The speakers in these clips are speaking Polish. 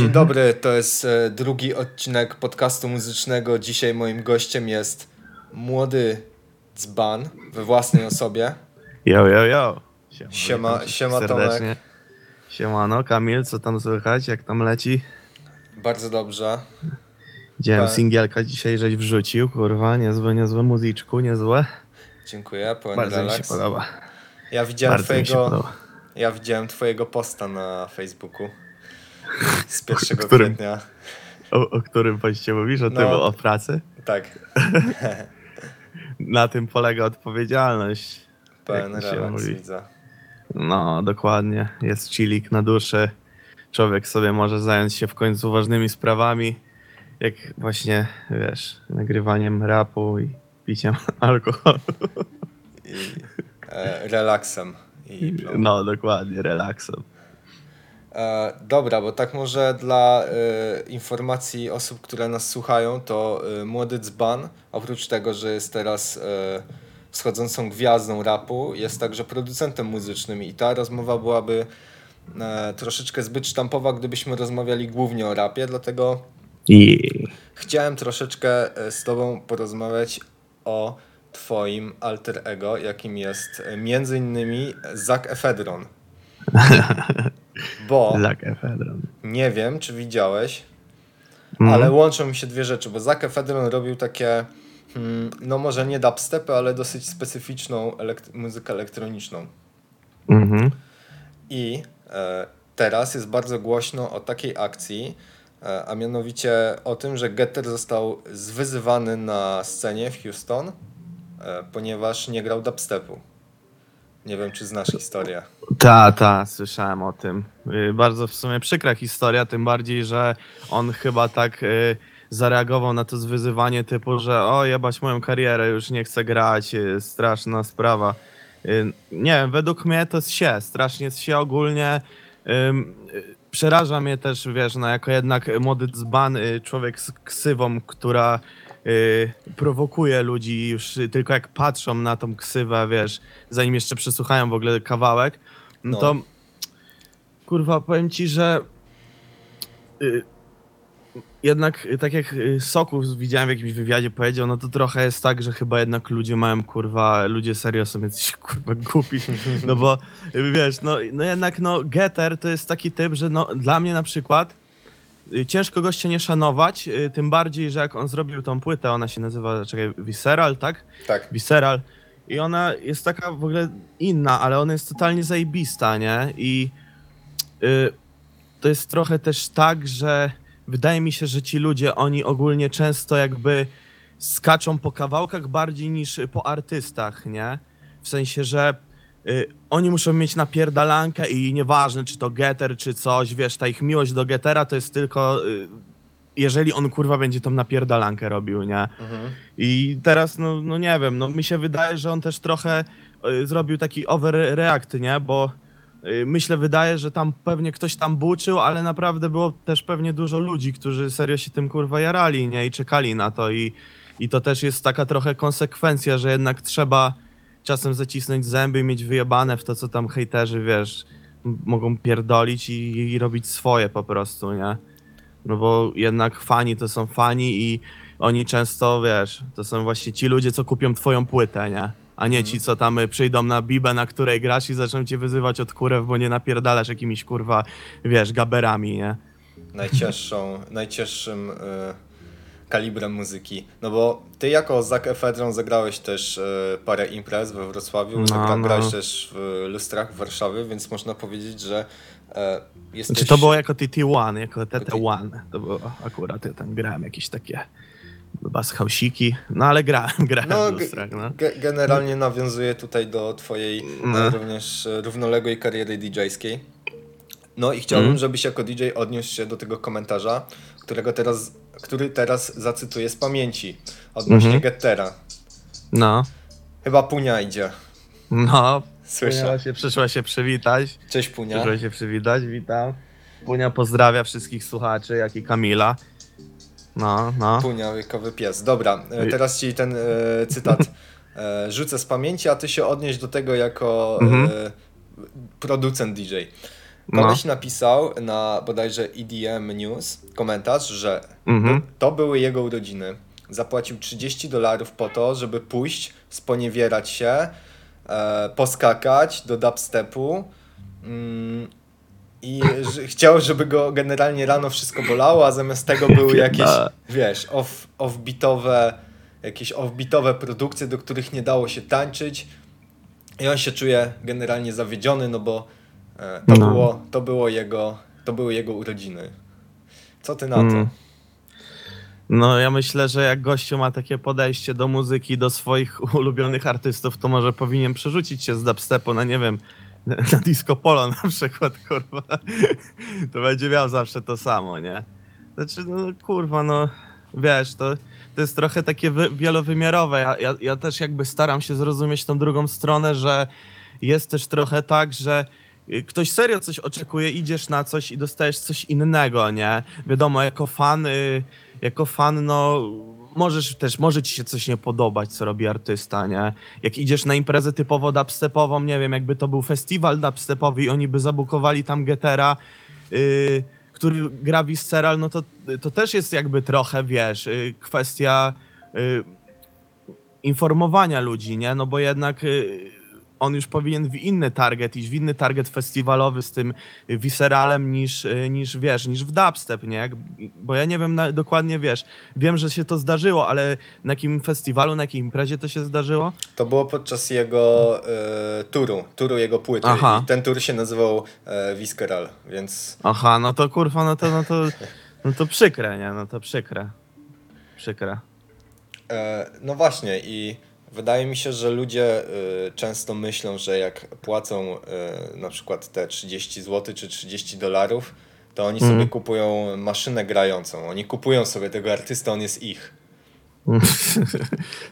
Dzień dobry, to jest e, drugi odcinek podcastu muzycznego. Dzisiaj moim gościem jest młody dzban we własnej osobie. Jo, jo, jo. Siema- siema, serdecznie. Tomek. Siemano, Kamil, co tam słychać, jak tam leci? Bardzo dobrze. Widziałem Tak. singielka dzisiaj, żeś wrzucił, kurwa, niezłe, niezłe muzyczku, niezłe. Dziękuję, pełen Bardzo mi się relaks. podoba. Ja widziałem Bardzo mi się twojego, podoba. ja widziałem twojego posta na Facebooku z 1 którym? kwietnia. O, o którym poście mówisz? O tym, No. o pracy? Tak, Na tym polega odpowiedzialność. pełen relaks widzę. No, dokładnie. Jest chillik na duszy. Człowiek sobie może zająć się w końcu ważnymi sprawami, jak właśnie, wiesz, nagrywaniem rapu i piciem alkoholu. I e, relaksem. I No, dokładnie, relaksem. E, dobra, bo tak może dla e, informacji osób, które nas słuchają, to e, młody dzban, oprócz tego, że jest teraz e, wschodzącą gwiazdą rapu, jest także producentem muzycznym i ta rozmowa byłaby e, troszeczkę zbyt sztampowa, gdybyśmy rozmawiali głównie o rapie, dlatego I chciałem troszeczkę e, z tobą porozmawiać o twoim alter ego, jakim jest e, między innymi Zac Efedron. Bo... Nie wiem, czy widziałeś, Mm. ale łączą mi się dwie rzeczy, bo Zac Efedron robił takie, hmm, no może nie dubstepy, ale dosyć specyficzną elekt- muzykę elektroniczną. Mhm. I e, teraz jest bardzo głośno o takiej akcji, e, a mianowicie o tym, że Getter został zwyzywany na scenie w Houston, e, ponieważ nie grał dubstepu. Nie wiem, czy znasz historię. Ta, ta, słyszałem o tym. Y, Bardzo w sumie przykra historia, tym bardziej, że on chyba tak y, zareagował na to zwyzywanie typu, że o jebać moją karierę, już nie chcę grać, y, straszna sprawa. Nie wiem, według mnie to jest się, strasznie się ogólnie. Przeraża mnie też, wiesz, no jako jednak młody dzban, człowiek z ksywą, która y, prowokuje ludzi już tylko jak patrzą na tą ksywę, wiesz, zanim jeszcze przesłuchają w ogóle kawałek, no, No. to kurwa, powiem ci, że y, jednak y, tak jak y, Soków widziałem w jakimś wywiadzie powiedział, no to trochę jest tak, że chyba jednak ludzie mają kurwa, ludzie serio są jacyś kurwa głupi, no bo y, wiesz, no, no jednak no Getter to jest taki typ, że no dla mnie na przykład ciężko gościa nie szanować, y, tym bardziej, że jak on zrobił tą płytę, ona się nazywa, czekaj, Visceral, tak? Tak. Visceral. I ona jest taka w ogóle inna, ale ona jest totalnie zajebista, nie? I y, to jest trochę też tak, że wydaje mi się, że ci ludzie, oni ogólnie często jakby skaczą po kawałkach bardziej niż po artystach, nie? W sensie, że y, oni muszą mieć napierdalankę i nieważne, czy to Getter, czy coś, wiesz, ta ich miłość do Gettera to jest tylko, y, jeżeli on kurwa będzie tą napierdalankę robił, nie? Mhm. I teraz, no, no nie wiem, no mi się wydaje, że on też trochę y, zrobił taki overreact, nie? Bo y, myślę, wydaje, że tam pewnie ktoś tam buczył, ale naprawdę było też pewnie dużo ludzi, którzy serio się tym kurwa jarali, nie? I czekali na to i, i to też jest taka trochę konsekwencja, że jednak trzeba czasem zacisnąć zęby i mieć wyjebane w to, co tam hejterzy, wiesz, m- mogą pierdolić i, i robić swoje po prostu, nie? No bo jednak fani to są fani i oni często, wiesz, to są właśnie ci ludzie, co kupią twoją płytę, nie? A nie ci, co tam y, przyjdą na bibę, na której grasz i zaczną cię wyzywać od kurew, bo nie napierdalasz jakimiś, kurwa, wiesz, gaberami, nie? najcięższą, najcięższym y, kalibrem muzyki. No bo ty jako Zac Efedron zagrałeś też y, parę imprez we Wrocławiu, No, zagra, no. grałeś też w lustrach w Warszawie, więc można powiedzieć, że e, jesteś... Znaczy to było jako TT1, jako TT1, to było akurat, ja tam grałem jakieś takie basshausiki, no ale grałem, grałem No, w lustrach, no. ge- generalnie nawiązuje tutaj do twojej No. e, również e, równoległej kariery DJ-skiej. No i chciałbym, Mhm. żebyś jako DJ odniósł się do tego komentarza, którego teraz, który teraz zacytuję z pamięci odnośnie Mhm. Gettera. No, Chyba Punia idzie. no, Słyszę. Punia się, przyszła się przywitać. Cześć Punia. Przyszło się przywitać, witam. Punia pozdrawia wszystkich słuchaczy, jak i Kamila. No, no. Punia, wiekowy pies. Dobra, e, teraz ci ten e, cytat e, rzucę z pamięci, a ty się odnieś do tego jako Mhm. e, producent DJ. No. Koleś napisał na bodajże EDM News komentarz, że Mhm. to były jego urodziny. Zapłacił 30 dolarów po to, żeby pójść, sponiewierać się, e, poskakać do dubstepu mm, i że, chciał, żeby go generalnie rano wszystko bolało, a zamiast tego były jakieś, wiesz, off, offbeatowe, jakieś offbeatowe produkcje, do których nie dało się tańczyć i on się czuje generalnie zawiedziony, no bo to, No. było, to, było jego, to były jego urodziny. Co ty na to? Mm. No ja myślę, że jak gościu ma takie podejście do muzyki, do swoich ulubionych artystów, to może powinien przerzucić się z dubstepu na, nie wiem, na disco polo na przykład, kurwa. To będzie miał zawsze to samo, nie? Znaczy, no kurwa, no wiesz, to, to jest trochę takie wy, wielowymiarowe. Ja, ja, ja też jakby staram się zrozumieć tą drugą stronę, że jest też trochę tak, że ktoś serio coś oczekuje, idziesz na coś i dostajesz coś innego, nie? Wiadomo, jako fan, y, jako fan, no możesz też, może ci się coś nie podobać, co robi artysta, nie? Jak idziesz na imprezę typowo dubstepową, nie wiem, jakby to był festiwal dubstepowy i oni by zabukowali tam Getera, y, który gra Visceral, no to, to też jest jakby trochę, wiesz, y, kwestia y, informowania ludzi, nie? No bo jednak y, on już powinien w inny target iść, w inny target festiwalowy z tym visceralem niż, y, niż wiesz, niż w dubstep, nie? Bo ja nie wiem na, dokładnie, wiesz, wiem, że się to zdarzyło, ale na jakim festiwalu, na jakiej imprezie to się zdarzyło? To było podczas jego e, turu, turu jego płyty. Aha. I ten tur się nazywał e, Visceral, więc Aha, no to kurwa, no to, no to, no to przykre, nie? No to przykre. Przykre. e, no właśnie i wydaje mi się, że ludzie e, często myślą, że jak płacą e, na przykład te 30 zł czy 30 dolarów, to oni Mhm. sobie kupują maszynę grającą. Oni kupują sobie tego artysta, on jest ich.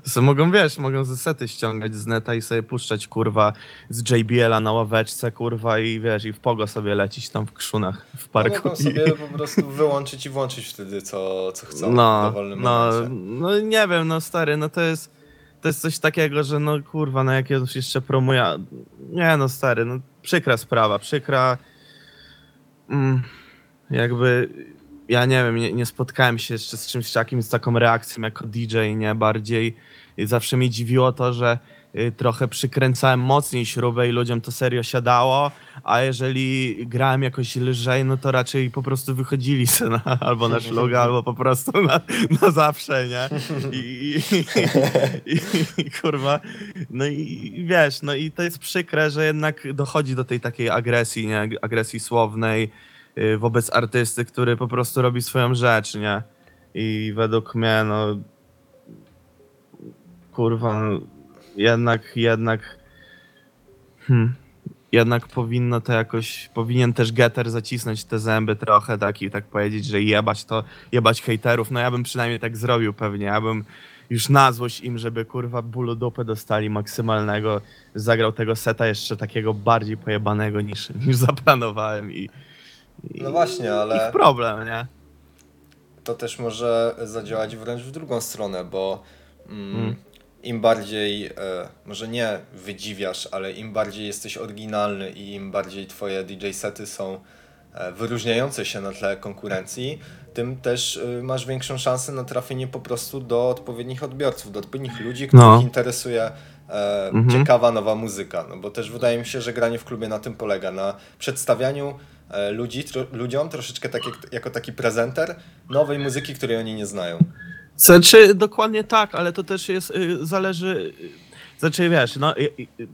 To sobie mogą, wiesz, mogą ze sety ściągać z neta i sobie puszczać, kurwa, z JBL-a na ławeczce, kurwa, i wiesz, i w pogo sobie lecić tam w krzunach, w No, parku. mogą i- sobie po prostu wyłączyć i włączyć wtedy co, co chcą w No, dowolnym no, momencie. no nie wiem, no stary, no to jest, to jest coś takiego, że no kurwa, no jak ja już jeszcze promuję, nie no stary, no przykra sprawa, przykra, mm, jakby, ja nie wiem, nie, nie spotkałem się jeszcze z czymś takim, z taką reakcją jako DJ, nie, bardziej i zawsze mnie dziwiło to, że trochę przykręcałem mocniej śrubę i ludziom to serio siadało, a jeżeli grałem jakoś lżej, no to raczej po prostu wychodzili se na, albo na szluga, albo po prostu na, na zawsze, nie? I, i, i, i kurwa, no i wiesz, no i to jest przykre, że jednak dochodzi do tej takiej agresji, nie? Agresji słownej y, wobec artysty, który po prostu robi swoją rzecz, nie? I według mnie, no kurwa, no, jednak, jednak hmm, jednak powinno to jakoś, powinien też Getter zacisnąć te zęby trochę, tak i tak powiedzieć, że jebać to, jebać hejterów, no ja bym przynajmniej tak zrobił pewnie, ja bym już na złość im, żeby kurwa bólu dupy dostali maksymalnego, zagrał tego seta jeszcze takiego bardziej pojebanego niż, niż zaplanowałem i, i No właśnie, ale- ich problem, nie? to też może zadziałać wręcz w drugą stronę, bo mm, Mm. Im bardziej, e, może nie wydziwiasz, ale im bardziej jesteś oryginalny i im bardziej twoje DJ sety są e, wyróżniające się na tle konkurencji, tym też e, masz większą szansę na trafienie po prostu do odpowiednich odbiorców, do odpowiednich ludzi, których No. interesuje Mhm. ciekawa nowa muzyka. No bo też wydaje mi się, że granie w klubie na tym polega, na przedstawianiu ludzi, tro, ludziom troszeczkę tak jak, jako taki prezenter nowej muzyki, której oni nie znają. Znaczy, dokładnie tak, ale to też jest, y, zależy, y, znaczy wiesz, no,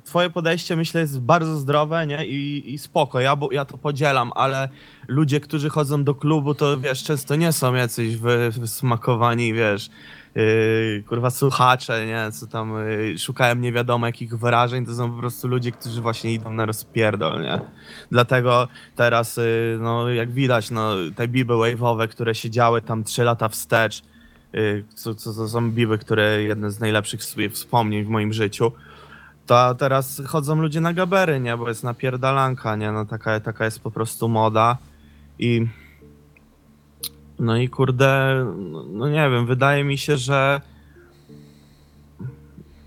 twoje podejście myślę jest bardzo zdrowe, nie, i, i spoko, ja, bo, ja to podzielam, ale ludzie, którzy chodzą do klubu, to wiesz, często nie są jacyś wy, wysmakowani, wiesz, yy, kurwa słuchacze, nie, co tam yy, szukają nie wiadomo jakich wyrażeń, to są po prostu ludzie, którzy właśnie idą na rozpierdol, nie. Dlatego teraz, yy, no jak widać, no te biby wave'owe, które się działy tam trzy lata wstecz, co, co to są które jedne z najlepszych sobie wspomnień w moim życiu, to teraz chodzą ludzie na gabery, nie, bo jest napierdalanka, nie, no taka, taka jest po prostu moda i no i kurde, no nie wiem, wydaje mi się, że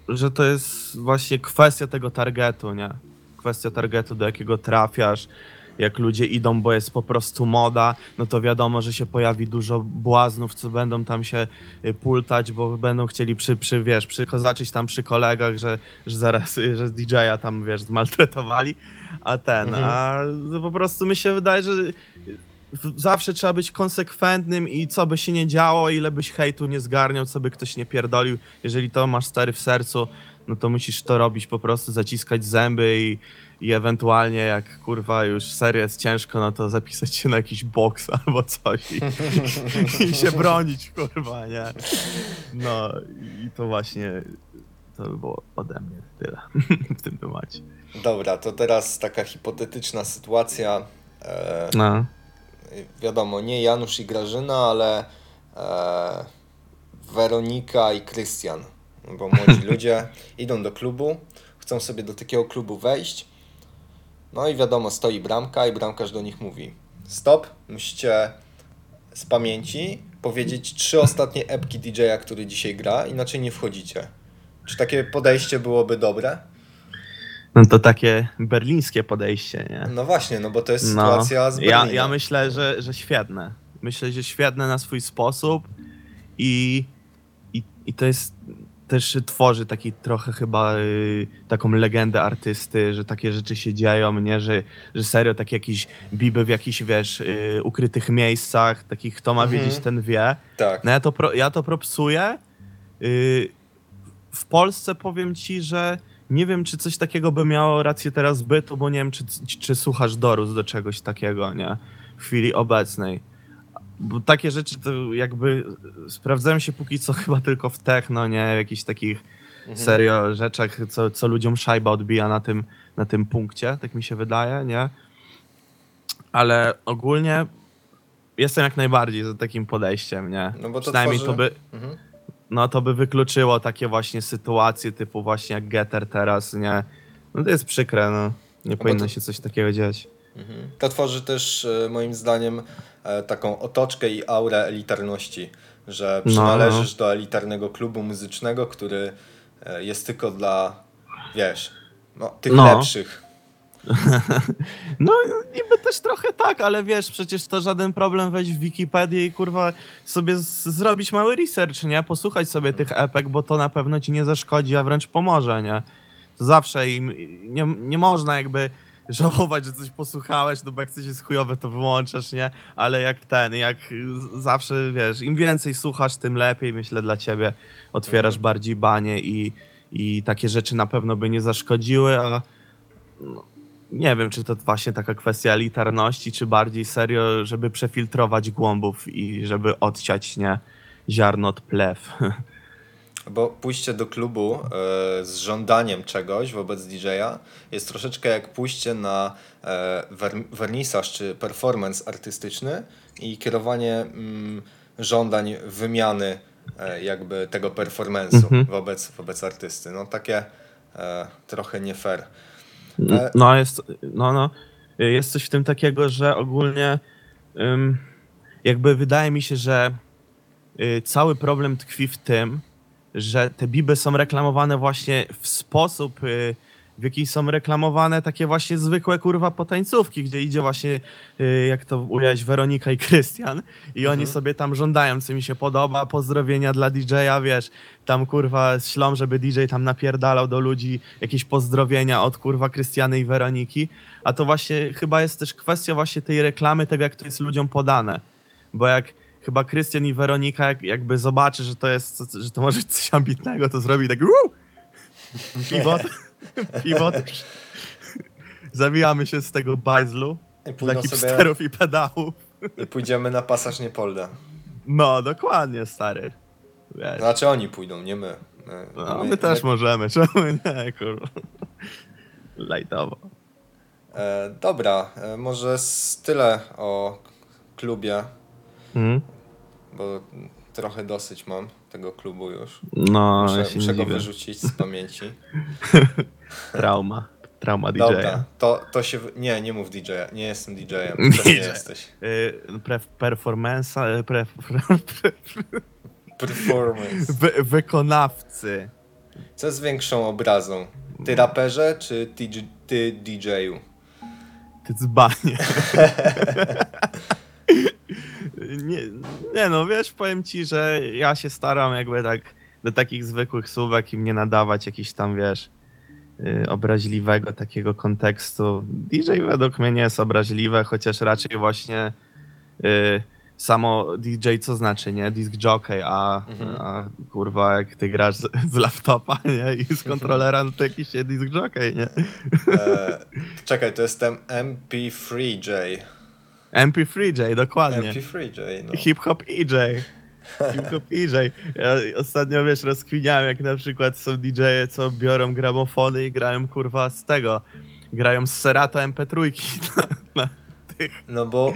że to jest właśnie kwestia tego targetu, nie? Kwestia targetu, do jakiego trafiasz jak ludzie idą, bo jest po prostu moda, no to wiadomo, że się pojawi dużo błaznów, co będą tam się y, pultać, bo będą chcieli przy, przy wiesz, przy, zacząć tam przy kolegach, że, że zaraz, y, że DJ-a tam, wiesz, zmaltretowali, a ten, Mhm. a no po prostu mi się wydaje, że zawsze trzeba być konsekwentnym i co by się nie działo, ile byś hejtu nie zgarniał, co by ktoś nie pierdolił, jeżeli to masz stary w sercu, no to musisz to robić po prostu, zaciskać zęby i, i ewentualnie jak kurwa już serio jest ciężko, no to zapisać się na jakiś boks albo coś i, i się bronić, kurwa, nie? No i to właśnie, to by było ode mnie tyle w tym temacie. Dobra, to teraz taka hipotetyczna sytuacja. E, No. wiadomo, nie Janusz i Grażyna, ale e, Weronika i Krystian. Bo młodzi ludzie idą do klubu, chcą sobie do takiego klubu wejść. No i wiadomo, stoi bramka i bramkarz do nich mówi: Stop, musicie z pamięci powiedzieć trzy ostatnie epki DJ-a, który dzisiaj gra, inaczej nie wchodzicie. Czy takie podejście byłoby dobre? No to takie berlińskie podejście, nie? No właśnie, no bo to jest No, sytuacja z ja, Berlina. ja myślę, że, że świetne. Myślę, że świetne na swój sposób i, i, i to jest też tworzy taki trochę chyba y, taką legendę artysty, że takie rzeczy się dzieją, nie? Że, że serio tak jakieś biby w jakichś, wiesz, y, ukrytych miejscach, takich kto ma Mhm. wiedzieć, ten wie. Tak. No ja to, pro, ja to propsuję. Yy, w Polsce powiem ci, że nie wiem, czy coś takiego by miało rację teraz bytu, bo nie wiem, czy, czy słuchasz dorósł do czegoś takiego, nie? W chwili obecnej. Bo takie rzeczy to jakby sprawdzają się póki co chyba tylko w techno, nie? W jakichś takich Mhm. serio rzeczach, co, co ludziom szajba odbija na tym, na tym punkcie, tak mi się wydaje, nie? Ale ogólnie jestem jak najbardziej za takim podejściem, nie? No bo to Przynajmniej tworzy- to by, Mhm. no to by wykluczyło takie właśnie sytuacje typu właśnie jak Getter teraz, nie? No to jest przykre, no. Nie bo powinno to- się coś takiego dziać. Mhm. To tworzy też e, moim zdaniem taką otoczkę i aurę elitarności, że No, przynależysz do elitarnego klubu muzycznego, który e, jest tylko dla, wiesz, no, tych No. lepszych. No niby też trochę tak, ale wiesz, przecież to żaden problem wejść w Wikipedię i kurwa sobie zrobić mały research, nie? Posłuchać sobie tych epek, bo to na pewno ci nie zaszkodzi, a wręcz pomoże, nie? To zawsze im nie, nie można jakby żałować, że coś posłuchałeś, no bo jak coś jest chujowe, to wyłączasz, nie? Ale jak ten, jak zawsze, wiesz, im więcej słuchasz, tym lepiej, myślę, dla ciebie. Otwierasz Mhm. bardziej banie i, i takie rzeczy na pewno by nie zaszkodziły, a no, nie wiem, czy to właśnie taka kwestia elitarności, czy bardziej serio, żeby przefiltrować głąbów i żeby odciać, nie, ziarno od plew. Bo pójście do klubu e, z żądaniem czegoś wobec DJ-a jest troszeczkę jak pójście na wer- wernisaż czy performance artystyczny i kierowanie mm, żądań wymiany e, jakby tego performance'u Mhm. wobec, wobec artysty. No takie trochę nie fair. No jest, no, no, jest coś w tym takiego, że ogólnie jakby wydaje mi się, że y, cały problem tkwi w tym, że te biby są reklamowane właśnie w sposób, y, w jaki są reklamowane takie właśnie zwykłe kurwa potańcówki, gdzie idzie właśnie, y, jak to ująłeś, Weronika i Krystian i oni Mhm. sobie tam żądają, co mi się podoba, pozdrowienia dla DJ-a, wiesz, tam kurwa ślą, żeby DJ tam napierdalał do ludzi jakieś pozdrowienia od kurwa Krystiany i Weroniki, a to właśnie chyba jest też kwestia właśnie tej reklamy, tego jak to jest ludziom podane, bo jak chyba Krystian i Weronika jak, jakby zobaczy, że to jest, że to może być coś ambitnego, to zrobi tak Wuu! pivot, pivot, zabijamy się z tego bajzlu I dla hipsterów i pedałów. i pójdziemy na pasaż Niepolda. No, dokładnie, stary. Wiesz. Znaczy oni pójdą, nie my. My, No, my też możemy, czemu nie, kurwa. Lajtowo. E, dobra, e, może tyle o klubie, Mhm. Bo trochę dosyć mam tego klubu już. No, ja Muszę, się muszę go dziwię. wyrzucić z pamięci. Trauma. Trauma DJ. Dobra, to, to się. Nie, nie mów DJ-a. Nie jestem DJ-em. Też nie DJ. jesteś. Y, pre, performance, pre, pre, Performance. wy, wykonawcy. Co jest większą obrazą? Ty raperze, czy ty, ty DJ-u? Ty dzbanie. Nie, nie no, wiesz, powiem ci, że ja się staram jakby tak do takich zwykłych słówek im nie nadawać jakiś tam, wiesz, y, obraźliwego takiego kontekstu. DJ według mnie nie jest obraźliwe, chociaż raczej właśnie y, samo DJ co znaczy, nie? Disc jockey, a, Mhm. a kurwa jak ty grasz z, z laptopa, nie? I z kontrolera, no to jakiś disc jockey, nie? E, czekaj, to jest ten MP3J. MP3J, dokładnie. MP3J, no. Hip Hop EJ. Hip Hop EJ. Ja ostatnio, wiesz, rozkwiniałem, jak na przykład są DJ-e, co biorą gramofony i grają, kurwa, z tego. Grają z Serato MP3 na, na tych. No bo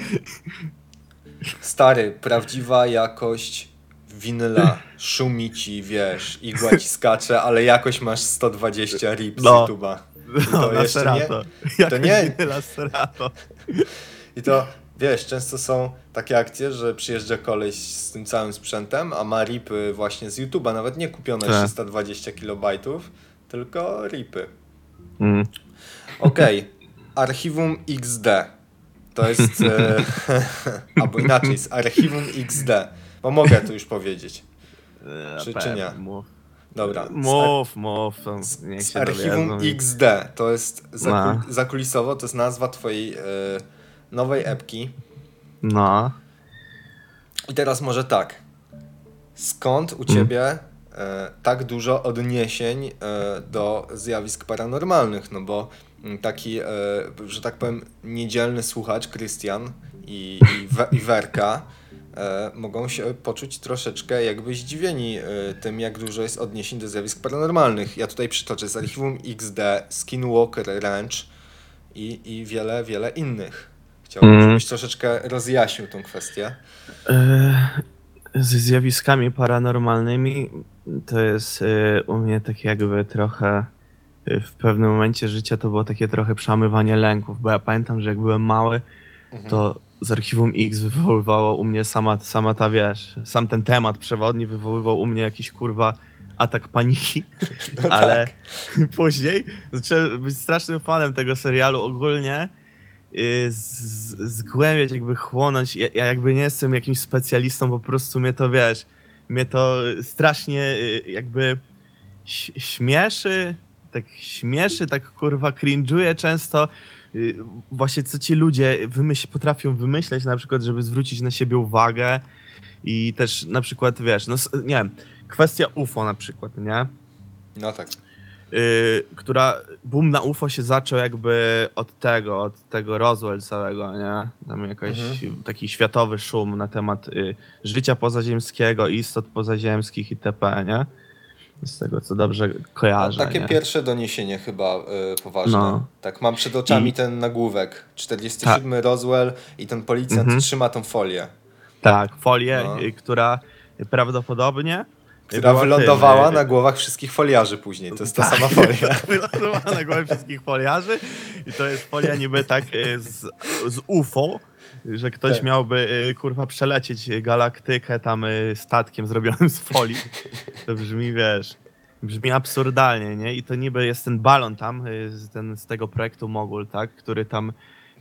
stary, prawdziwa jakość winyla szumi ci, wiesz, igła ci skacze, ale jakoś masz 120 rip z No. YouTube'a. No, to jeszcze Serato. To nie- Na Serato. I to, wiesz, często są takie akcje, że przyjeżdża koleś z tym całym sprzętem, a ma ripy właśnie z YouTube'a, nawet nie kupione Tak. 320 kilobajtów, tylko ripy. Mm. Okej, archiwum XD. To jest. E, albo inaczej, z archiwum XD. Bo mogę to już powiedzieć. E, Czy- czy nie? Dobra. Mów, mów. Niech z archiwum dowiedzą. XD. To jest No. zakulisowo, to jest nazwa twojej e, nowej epki. No. I teraz może tak. Skąd u ciebie e, tak dużo odniesień e, do zjawisk paranormalnych? No bo mm, taki, e, że tak powiem, niedzielny słuchacz, Krystian i, i, We, i Werka e, mogą się poczuć troszeczkę jakby zdziwieni e, tym, jak dużo jest odniesień do zjawisk paranormalnych. Ja tutaj przytoczę z archiwum XD, Skinwalker Ranch i, i wiele, wiele innych. Chciałbym, Mm. żebyś troszeczkę rozjaśnił tą kwestię. E, ze zjawiskami paranormalnymi to jest e, u mnie takie jakby trochę e, w pewnym momencie życia to było takie trochę przełamywanie lęków, bo ja pamiętam, że jak byłem mały, to z archiwum X wywoływało u mnie sama, sama ta wiesz, sam ten temat przewodni wywoływał u mnie jakiś kurwa atak paniki, No ale tak. później zacząłem być strasznym fanem tego serialu ogólnie. Y, Zgłębiać, jakby chłonąć. Ja, ja jakby nie jestem jakimś specjalistą, po prostu mnie to wiesz, mnie to strasznie y, jakby śmieszy, tak śmieszy, tak kurwa cringe'uje często. y, Właśnie co ci ludzie wymyśl, potrafią wymyśleć, na przykład, żeby zwrócić na siebie uwagę i też na przykład, wiesz, no nie wiem, kwestia UFO na przykład, nie? No tak. Y, która boom na UFO się zaczął jakby od tego, od tego Roswell całego, nie? Tam jakoś Mhm. taki światowy szum na temat y, życia pozaziemskiego, istot pozaziemskich itp., nie? Z tego co dobrze kojarzę. Takie nie? pierwsze doniesienie chyba y, poważne. No. Tak, mam przed oczami I- ten nagłówek. 47 Roswell i ten policjant Mhm. trzyma tą folię, Tak, folię, No. y, która prawdopodobnie która wylądowała na głowach wszystkich foliarzy później. To jest ta Tak. sama folia. wylądowała na głowie wszystkich foliarzy i to jest folia niby tak y, z, z UFO, że ktoś Tak. miałby y, kurwa przelecieć galaktykę tam y, statkiem zrobionym z folii. To brzmi, wiesz, brzmi absurdalnie, nie? I to niby jest ten balon tam, z, ten, z tego projektu Mogul, tak? Który tam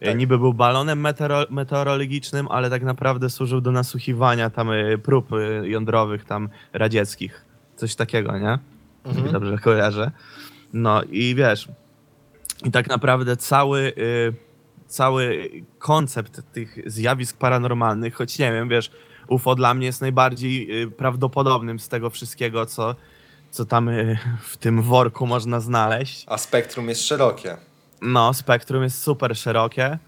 Tak. niby był balonem meteoro, meteorologicznym, ale tak naprawdę służył do nasłuchiwania tam y, prób y, jądrowych tam radzieckich. Coś takiego, nie? Mhm. Dobrze kojarzę. No i wiesz, i tak naprawdę cały, cały koncept tych zjawisk paranormalnych, choć nie wiem, wiesz, UFO dla mnie jest najbardziej prawdopodobnym z tego wszystkiego, co, co tam w tym worku można znaleźć. A spektrum jest szerokie. No, spektrum jest super szerokie.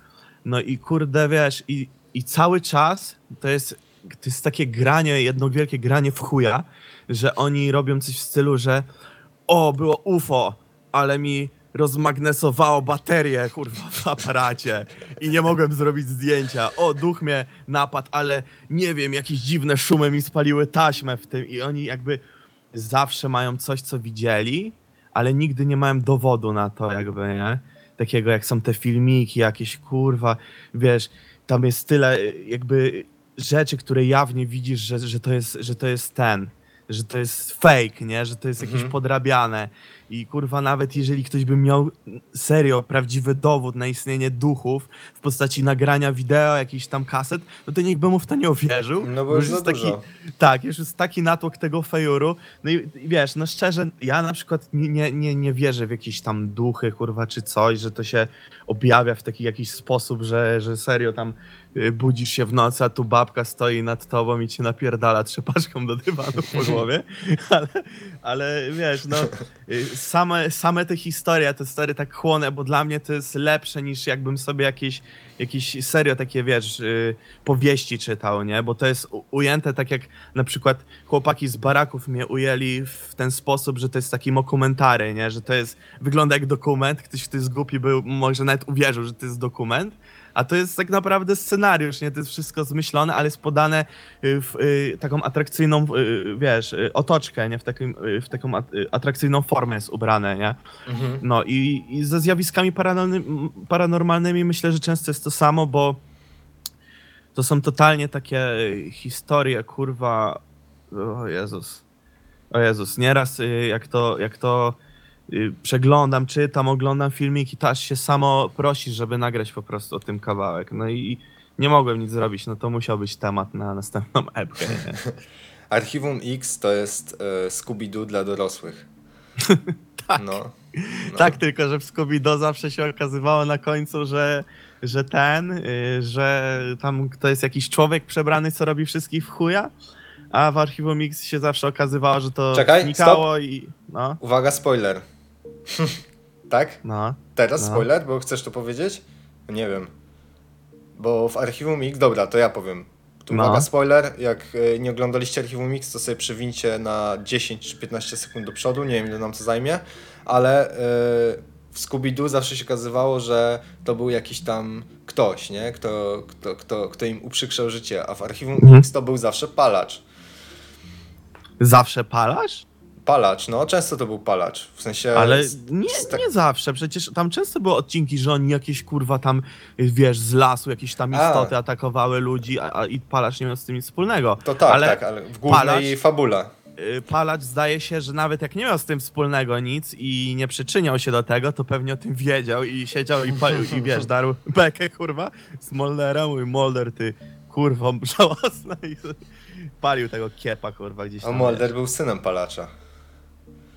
No i kurde, wiesz, i, i cały czas to jest, to jest takie granie, jedno wielkie granie w chuja, że oni robią coś w stylu, że o, było UFO, ale mi rozmagnesowało baterię, kurwa, w aparacie i nie mogłem zrobić zdjęcia. O, duch mnie napadł, ale nie wiem, jakieś dziwne szumy mi spaliły taśmę w tym i oni jakby zawsze mają coś, co widzieli, ale nigdy nie mają dowodu na to, jakby, nie? Takiego jak są te filmiki, jakieś kurwa, wiesz, tam jest tyle y, jakby rzeczy, które jawnie widzisz, że, że, to, jest, że to jest ten, że to jest fake, nie? Że to jest jakieś Mhm. podrabiane i kurwa nawet jeżeli ktoś by miał serio prawdziwy dowód na istnienie duchów w postaci nagrania wideo, jakichś tam kaset, no to nikt by mu w to nie uwierzył. No bo już za jest taki, dużo. tak, już jest taki natłok tego fejuru. No i, i wiesz, no szczerze, ja na przykład nie, nie, nie, nie wierzę w jakieś tam duchy, kurwa, czy coś, że to się objawia w taki jakiś sposób, że, że serio tam budzisz się w nocy, a tu babka stoi nad tobą i cię napierdala trzepaczką do dywanu po głowie. Ale, ale wiesz, no y, same, same te historie, te stary tak chłonę, bo dla mnie to jest lepsze niż jakbym sobie jakieś, jakieś serio takie, wiesz, y, powieści czytał, nie? Bo to jest ujęte tak jak na przykład chłopaki z baraków mnie ujęli w ten sposób, że to jest taki mokumentary, nie? Że to jest, wygląda jak dokument, ktoś, kto jest głupi był, może nawet uwierzył, że to jest dokument, a to jest tak naprawdę scenariusz, nie? To jest wszystko zmyślone, ale jest podane y, w y, taką atrakcyjną, y, wiesz, y, otoczkę, nie? W, takim, w taką at- atrakcyjną formę jest ubrane, nie? Mhm. No i, i ze zjawiskami paranormalnymi, paranormalnymi myślę, że często jest to samo, bo to są totalnie takie historie, kurwa, o Jezus, o Jezus, nieraz jak to, jak to przeglądam, czytam, oglądam filmiki, to aż się samo prosi, żeby nagrać po prostu o tym kawałek, no i nie mogłem nic zrobić, no to musiał być temat na następną epkę, nie? Archiwum X to jest e, Scooby-Doo dla dorosłych. Tak. No. no. Tak, tylko że w Scooby-Doo zawsze się okazywało na końcu, że, że ten, y, że tam to jest jakiś człowiek przebrany, co robi wszystkich w chuja, a w Archiwum Mix się zawsze okazywało, że to Czekaj, znikało i... No, Uwaga, spoiler. tak? no. Teraz No. spoiler, bo chcesz to powiedzieć? Nie wiem. Bo w Archiwum X, dobra, to ja powiem. Tu No. uwaga, spoiler. Jak e, nie oglądaliście Archiwum X, to sobie przewincie na 10 czy 15 sekund do przodu. Nie wiem, ile nam to zajmie, ale e, w Scooby-Doo zawsze się okazywało, że to był jakiś tam ktoś, nie? Kto, kto, kto, kto im uprzykrzał życie, a w Archiwum Mhm. X to był zawsze palacz. Zawsze palasz? Palacz, no, często to był palacz. W sensie. Ale nie, tak- nie zawsze, przecież tam często były odcinki, że oni jakieś kurwa tam, wiesz, z lasu jakieś tam A. istoty atakowały ludzi, a, a i palacz nie miał z tym nic wspólnego. To tak, ale tak, ale w głównej palacz- fabule. y, Palacz zdaje się, że nawet jak nie miał z tym wspólnego nic i nie przyczyniał się do tego, to pewnie o tym wiedział i siedział i, palił, i wiesz, darł bekę, kurwa, z Moldera, mój Molder, ty kurwa żałosna i palił tego kiepa, kurwa, gdzieś A tam. Mulder był synem palacza.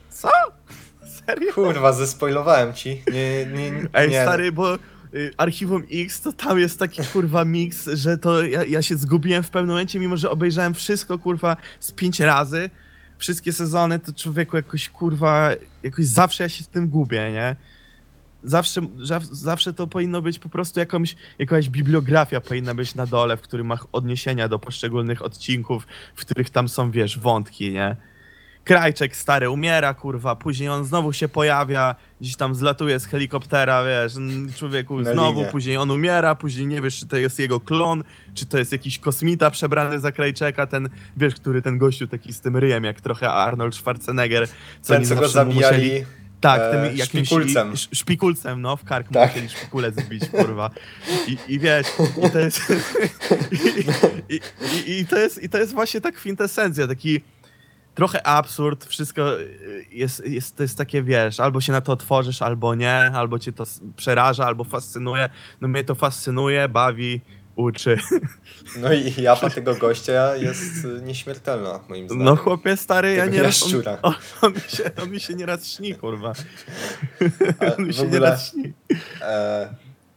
Co? Serio? Kurwa, zespoilowałem ci. Nie, nie, nie. Ej, nie. stary, bo y, Archiwum X, to tam jest taki kurwa miks, że to ja, ja się zgubiłem w pewnym momencie, mimo że obejrzałem wszystko kurwa z pięć razy, wszystkie sezony, to człowieku jakoś kurwa, jakoś zawsze ja się z tym gubię, nie? Zawsze, zaw- zawsze to powinno być po prostu jakąś, jakaś bibliografia powinna być na dole, w którym ma odniesienia do poszczególnych odcinków, w których tam są, wiesz, wątki, nie? Krajczek stary umiera, kurwa, później on znowu się pojawia, gdzieś tam zlatuje z helikoptera, wiesz, człowieku Na znowu, później on umiera, później nie wiesz, czy to jest jego klon, czy to jest jakiś kosmita przebrany za Krajczeka, ten, wiesz, który ten gościu taki z tym ryjem, jak trochę Arnold Schwarzenegger, co Ten, co go zabijali. musieli- tak, e, tym jakimś szpikulcem. sz- szpikulcem, no, w kark Tak. musieli szpikulec zbić, kurwa. I, I wiesz, i to jest. I, i, i, to jest I to jest właśnie tak kwintesencja, taki trochę absurd, wszystko y, jest, jest, to jest takie, wiesz, albo się na to otworzysz, albo nie, albo cię to przeraża, albo fascynuje. No mnie to fascynuje, bawi, uczy. No i japa tego gościa jest nieśmiertelna, moim zdaniem. No chłopie stary, ja Tego nie raz. On, on, on, mi się, on mi się nieraz śni, kurwa. A On mi się ogóle- nieraz śni. E,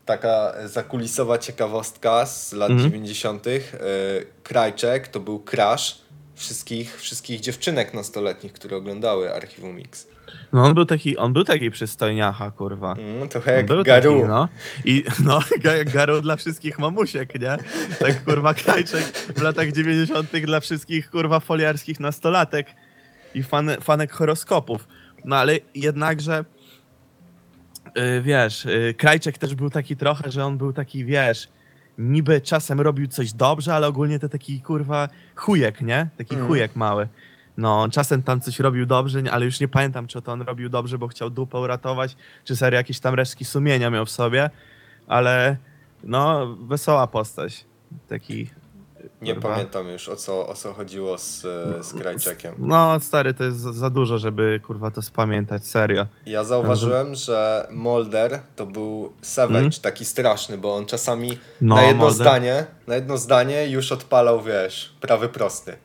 taka zakulisowa ciekawostka z lat Mhm. 90. E, Krajczek to był crush wszystkich, wszystkich dziewczynek nastoletnich, które oglądały Archiwum Mix. No on był taki, on był taki przystojniacha, kurwa. Mm, trochę jak Garu. Taki, no. I no, ga- Garu dla wszystkich mamusiek, nie? Tak kurwa Krajczek w latach 90. dla wszystkich kurwa foliarskich nastolatek i fan, fanek horoskopów. No ale jednakże yy, wiesz, yy, Krajczek też był taki trochę, że on był taki, wiesz, niby czasem robił coś dobrze, ale ogólnie to taki kurwa chujek, nie? Taki Mhm. chujek mały. No, czasem tam coś robił dobrze, ale już nie pamiętam, czy to on robił dobrze, bo chciał dupę uratować, czy serio jakieś tam resztki sumienia miał w sobie, ale no, wesoła postać. Taki Nie Kurwa. pamiętam już o co, o co chodziło z, z Krajczekiem. No, stary, to jest za, za dużo, żeby kurwa to spamiętać, serio. Ja zauważyłem, że Molder to był savage Mm. taki straszny, bo on czasami No, na jedno Mulder. zdanie, na jedno zdanie już odpalał, wiesz, prawy prosty.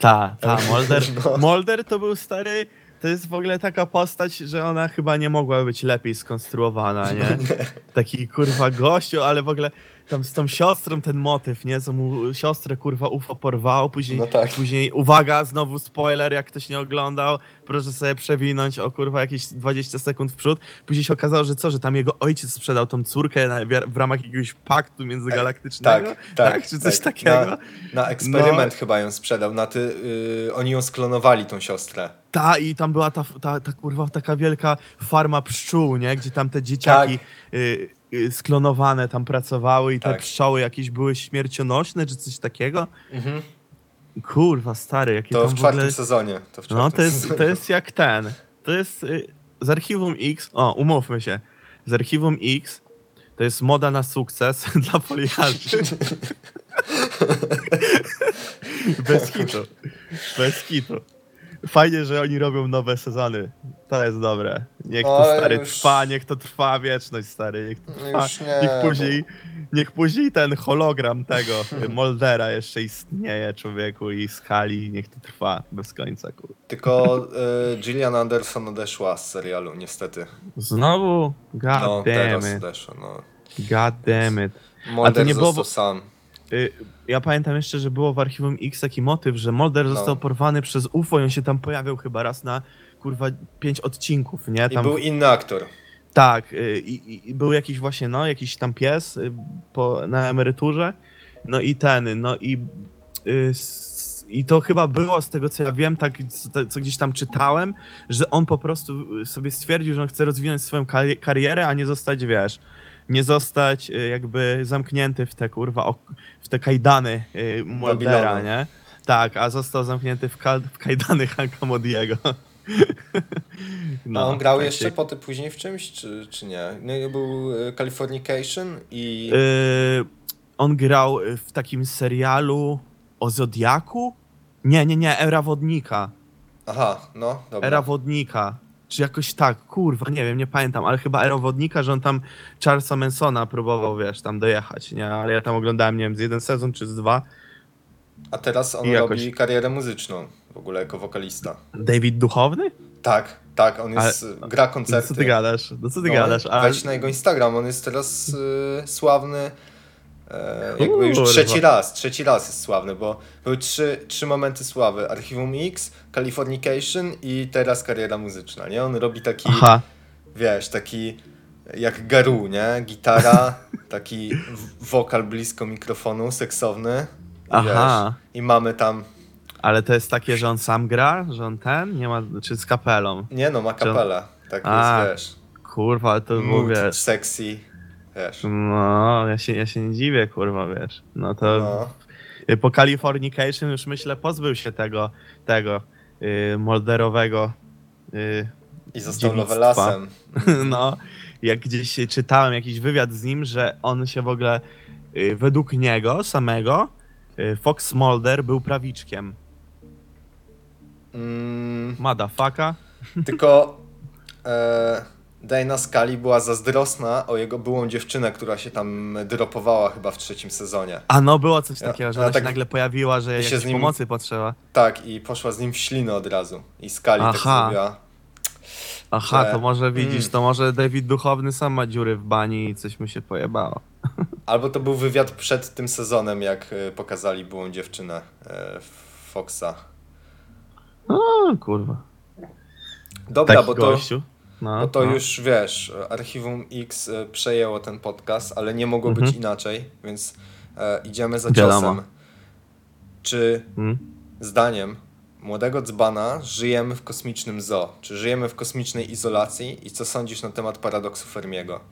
Ta, ta, Molder. No. Molder to był stary. To jest w ogóle taka postać, że ona chyba nie mogła być lepiej skonstruowana, nie? Taki kurwa gościu, ale w ogóle tam z tą siostrą ten motyw, nie? Co mu siostrę kurwa UFO porwało, później, No tak. później uwaga, znowu spoiler, jak ktoś nie oglądał, proszę sobie przewinąć o kurwa jakieś 20 sekund w przód. Później się okazało, że co, że tam jego ojciec sprzedał tą córkę na, w ramach jakiegoś paktu międzygalaktycznego? Tak, tak. Czy coś tak. takiego? Na, na eksperyment No. chyba ją sprzedał, na ty, y, oni ją sklonowali, tą siostrę. Ta i tam była ta, ta, ta kurwa taka wielka farma pszczół, nie? Gdzie tam te dzieciaki y, y, sklonowane tam pracowały i te Tak. pszczoły jakieś były śmiercionośne czy coś takiego. Mhm. Kurwa, stary, jakie To tam w w czwartym ogóle... sezonie. To w czwartym No to jest, sezonie. to jest jak ten. To jest y, z Archiwum X. O, umówmy się. Z Archiwum X to jest moda na sukces dla foliarzy. Bez hitu. Bez hitu. Fajnie, że oni robią nowe sezony. To jest dobre. Niech to Ale stary już- trwa, niech to trwa wieczność, stary. Niech to No trwa. już nie, niech później, niech później ten hologram tego y, Moldera jeszcze istnieje, człowieku, i skali. Niech to trwa bez końca, kur. Tylko y, Gillian Anderson odeszła z serialu, niestety. Znowu? God No, teraz damn it. odeszła, no. God damn it. Mulder nie było- został sam. Y, ja pamiętam jeszcze, że było w Archiwum X taki motyw, że Mulder No. został porwany przez UFO i on się tam pojawiał chyba raz na kurwa pięć odcinków, nie? I Tam, był inny aktor. Tak, y, i, i- był jakiś właśnie, no, jakiś tam pies y, po, na emeryturze, no i ten, no i y, s- i to chyba było, z tego co ja wiem, tak co, co gdzieś tam czytałem, że on po prostu sobie stwierdził, że on chce rozwinąć swoją kari- karierę, a nie zostać, wiesz, nie zostać y, jakby zamknięty w te kurwa, w te kajdany y, Babilonu. nie? Tak, a został zamknięty w, ka- w kajdany Hanka Modiego. No, A on grał tak jeszcze się- potem później w czymś, czy, czy nie? No, był y, Californication i... Yy, on grał w takim serialu o Zodiaku? Nie, nie, nie, Era Wodnika. Aha, no, dobra. Era Wodnika. Czy jakoś tak, kurwa, nie wiem, nie pamiętam, ale chyba Era Wodnika, że on tam Charlesa Mansona próbował, wiesz, tam dojechać, nie? Ale ja tam oglądałem, nie wiem, z jeden sezon czy z dwa. A teraz on I jakoś- robi karierę muzyczną, w ogóle jako wokalista. David Duchowny? Tak, tak, on jest, gra No koncerty. co ty gadasz? No co ty No, gadasz? A, Wejdź na jego Instagram, on jest teraz y, sławny. E, jakby już trzeci raz, trzeci raz jest sławny, bo były trzy, trzy momenty sławy. Archiwum X, Californication i teraz kariera muzyczna, nie? On robi taki, Aha, wiesz, taki jak Garu, nie? Gitara, taki wokal blisko mikrofonu, seksowny. Aha. Wiesz, I mamy tam, ale to jest takie, że on sam gra? Że on ten? Nie ma, czy z kapelą? nie no, ma kapelę. Tak A, jest, wiesz. Kurwa, ale to Mood, wiesz... sexy, wiesz. No, ja się, ja się nie dziwię, kurwa, wiesz. No to No. y, po Californication już myślę pozbył się tego, tego y, molderowego. Y, I został Dziewictwa. Lovelasem. no, jak gdzieś czytałem jakiś wywiad z nim, że on się w ogóle y, według niego samego y, Fox Mulder był prawiczkiem. Mm, Motherfucka. tylko e, Dana Scully była zazdrosna o jego byłą dziewczynę, która się tam dropowała chyba w trzecim sezonie. A no, było coś Ja- takiego, że ona tak- się nagle pojawiła, że się jakiejś z nim- pomocy potrzeba. Tak, i poszła z nim w ślinę od razu. I Scully tak Aha. zrobiła. Aha, że- to może widzisz, Mm. to może David Duchowny sam ma dziury w bani i coś mu się pojebało. Albo to był wywiad przed tym sezonem, jak e, pokazali byłą dziewczynę e, Foxa. O, kurwa. Dobra, Taki bo to, gościu. No, to no. już wiesz, Archiwum X e, przejęło ten podcast, ale nie mogło być Mhm. inaczej, więc e, idziemy za Wiadomo. ciosem. Czy Mm. zdaniem młodego dzbana żyjemy w kosmicznym zoo? Czy żyjemy w kosmicznej izolacji? I co sądzisz na temat paradoksu Fermiego?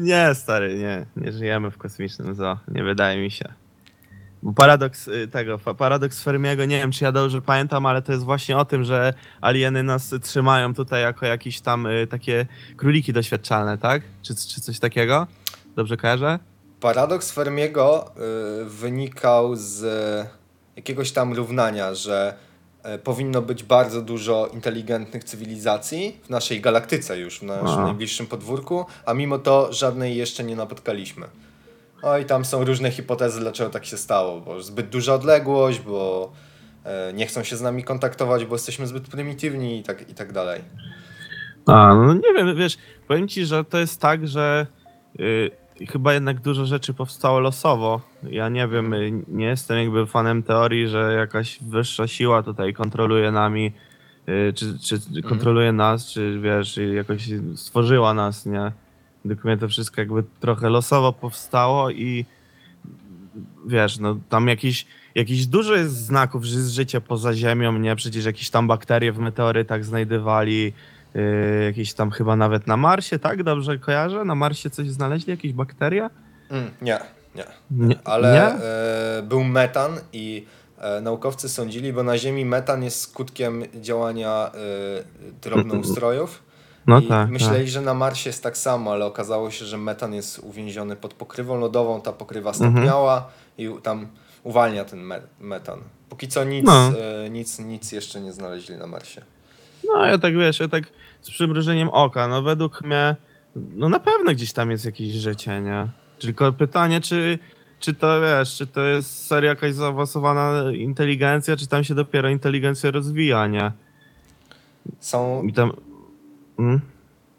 Nie, stary, nie. Nie żyjemy w kosmicznym zoo. Nie wydaje mi się. Bo paradoks y, tego, paradoks Fermiego, nie wiem czy ja dobrze pamiętam, ale to jest właśnie o tym, że alieny nas trzymają tutaj jako jakieś tam y, takie króliki doświadczalne, tak? Czy, czy coś takiego? Dobrze kojarzę? Paradoks Fermiego y, wynikał z jakiegoś tam równania, że y, powinno być bardzo dużo inteligentnych cywilizacji w naszej galaktyce już, w naszym A. najbliższym podwórku, a mimo to żadnej jeszcze nie napotkaliśmy. No i tam są różne hipotezy, dlaczego tak się stało, bo zbyt duża odległość, bo e, nie chcą się z nami kontaktować, bo jesteśmy zbyt prymitywni i tak, i tak dalej. A, no nie wiem, wiesz, powiem ci, że to jest tak, że y, chyba jednak dużo rzeczy powstało losowo. Ja nie wiem, y, nie jestem jakby fanem teorii, że jakaś wyższa siła tutaj kontroluje nami, y, czy, czy kontroluje nas, czy wiesz, jakoś stworzyła nas, nie? Mnie to wszystko jakby trochę losowo powstało i wiesz, no tam jakiś, jakiś dużo jest znaków, że jest życie poza Ziemią, nie? Przecież jakieś tam bakterie w meteorytach znajdywali, Yy, jakieś tam chyba nawet na Marsie, tak? Dobrze kojarzę? Na Marsie coś znaleźli? Jakieś bakterie? Mm, nie, nie. Nie, Ale nie? e, był metan i e, naukowcy sądzili, bo na Ziemi metan jest skutkiem działania e, drobnoustrojów. No I tak, myśleli, że na Marsie jest tak samo, ale okazało się, że metan jest uwięziony pod pokrywą lodową, ta pokrywa Mhm. stopniała i u- tam uwalnia ten me metan. Póki co nic, No. e, nic, nic jeszcze nie znaleźli na Marsie. No ja tak wiesz, ja tak z przymrużeniem oka, no według mnie, no na pewno gdzieś tam jest jakieś życie, nie? Tylko pytanie, czy, czy to wiesz, czy to jest serio jakaś zaawansowana inteligencja, czy tam się dopiero inteligencja rozwija, nie? Są I tam... Mm?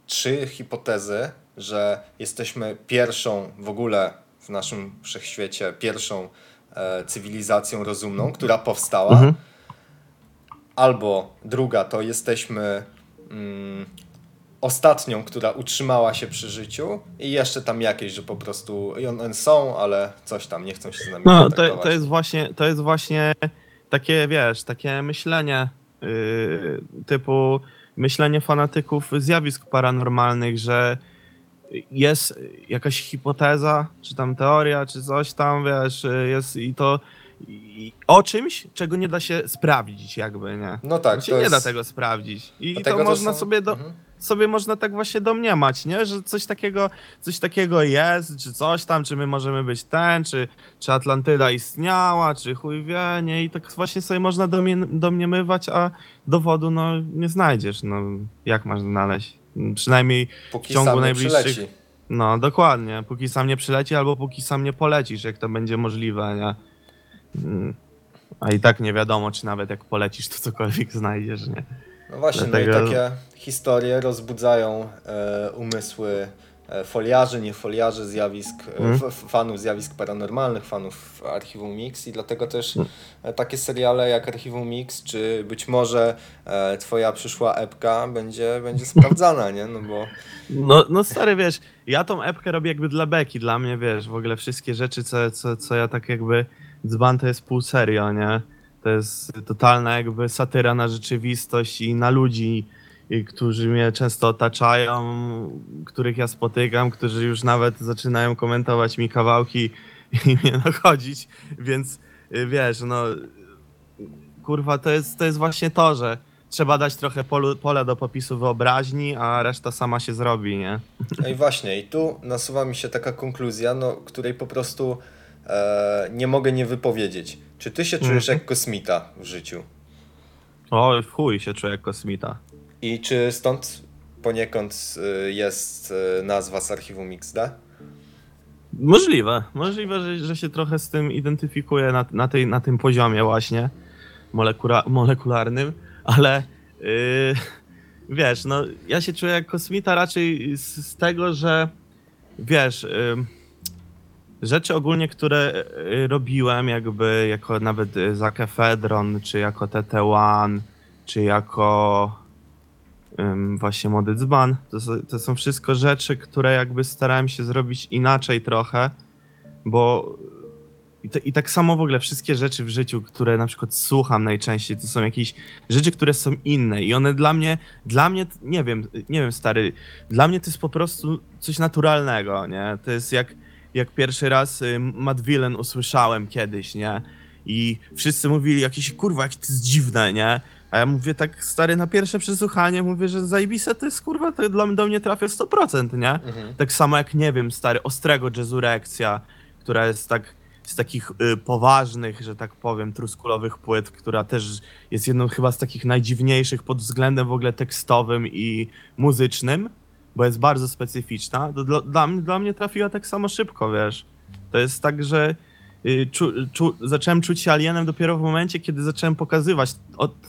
trzy hipotezy, że jesteśmy pierwszą w ogóle w naszym wszechświecie, pierwszą e, cywilizacją rozumną, która powstała. Mhm. Albo druga to jesteśmy mm, ostatnią, która utrzymała się przy życiu i jeszcze tam jakieś, że po prostu i one są, ale coś tam, nie chcą się z nami No, to, to jest właśnie, to jest właśnie takie, wiesz, takie myślenie yy, typu myślenie fanatyków zjawisk paranormalnych, że jest jakaś hipoteza, czy tam teoria, czy coś tam, wiesz, jest i to i, o czymś, czego nie da się sprawdzić jakby, nie? No tak, się to nie jest... da tego sprawdzić. I dlatego to można są- sobie do, Mhm. Sobie można tak właśnie domniemać, nie? Że coś takiego, coś takiego jest, czy coś tam, czy my możemy być ten, czy, czy Atlantyda istniała, czy chuj wie, nie? I tak właśnie sobie można domie- domniemywać, a dowodu no nie znajdziesz, no jak masz znaleźć? Przynajmniej, Póki w ciągu sam nie najbliższych- przyleci. no dokładnie, póki sam nie przyleci, albo póki sam nie polecisz, jak to będzie możliwe, nie? Mm. A i tak nie wiadomo, czy nawet jak polecisz, to cokolwiek znajdziesz, nie? No właśnie, Dlatego- no i takie historie rozbudzają e, umysły e, foliarzy, nie foliarzy, zjawisk, e, Mhm. fanów zjawisk paranormalnych, fanów Archiwum Mix i dlatego też Mhm. e, takie seriale jak Archiwum Mix, czy być może e, twoja przyszła epka będzie, będzie sprawdzana, nie? No bo No, no stary, wiesz, ja tą epkę robię jakby dla beki, dla mnie, wiesz, w ogóle wszystkie rzeczy, co, co, co ja tak jakby dzban, to jest pół serio, nie? To jest totalna jakby satyra na rzeczywistość i na ludzi, którzy mnie często otaczają, których ja spotykam, którzy już nawet zaczynają komentować mi kawałki i mnie nachodzić, więc y, wiesz, no kurwa, to jest, to jest właśnie to, że trzeba dać trochę polu, do popisu wyobraźni, a reszta sama się zrobi, nie? no i właśnie, i tu nasuwa mi się taka konkluzja, no, której po prostu e, nie mogę nie wypowiedzieć. Czy ty się czujesz Mhm. jak kosmita w życiu? O, w chuj się czuję jak kosmita. I czy stąd poniekąd y, jest y, nazwa z archiwum XD? Możliwe, możliwe, że, że się trochę z tym identyfikuję na, na, tej, na tym poziomie właśnie molekula, molekularnym, ale yy, wiesz, no ja się czuję jak kosmita raczej z, z tego, że wiesz, ym, rzeczy ogólnie, które y, robiłem jakby jako nawet y, Zac Efedron, czy jako TT1, czy jako ym, właśnie młody dzban. To, to są wszystko rzeczy, które jakby starałem się zrobić inaczej trochę, bo i, to, i tak samo w ogóle wszystkie rzeczy w życiu, które na przykład słucham najczęściej, to są jakieś rzeczy, które są inne i one dla mnie, dla mnie, nie wiem, nie wiem stary, dla mnie to jest po prostu coś naturalnego, nie? To jest jak, jak pierwszy raz y, Matt Villain usłyszałem kiedyś, nie? I wszyscy mówili jakieś, kurwa, jak to jest dziwne, nie? A ja mówię tak, stary, na pierwsze przesłuchanie mówię, że zajebiste to jest, kurwa, to dla, do mnie trafia 100%, nie? Mhm. Tak samo jak, nie wiem, stary, Ostrego Jazzurekcja, która jest tak, z takich y, poważnych, że tak powiem, truskulowych płyt, która też jest jedną chyba z takich najdziwniejszych pod względem w ogóle tekstowym i muzycznym, bo jest bardzo specyficzna, to dla, dla, mnie- dla mnie trafiła tak samo szybko, wiesz. To jest tak, że y, czu, czu, zacząłem czuć się alienem dopiero w momencie, kiedy zacząłem pokazywać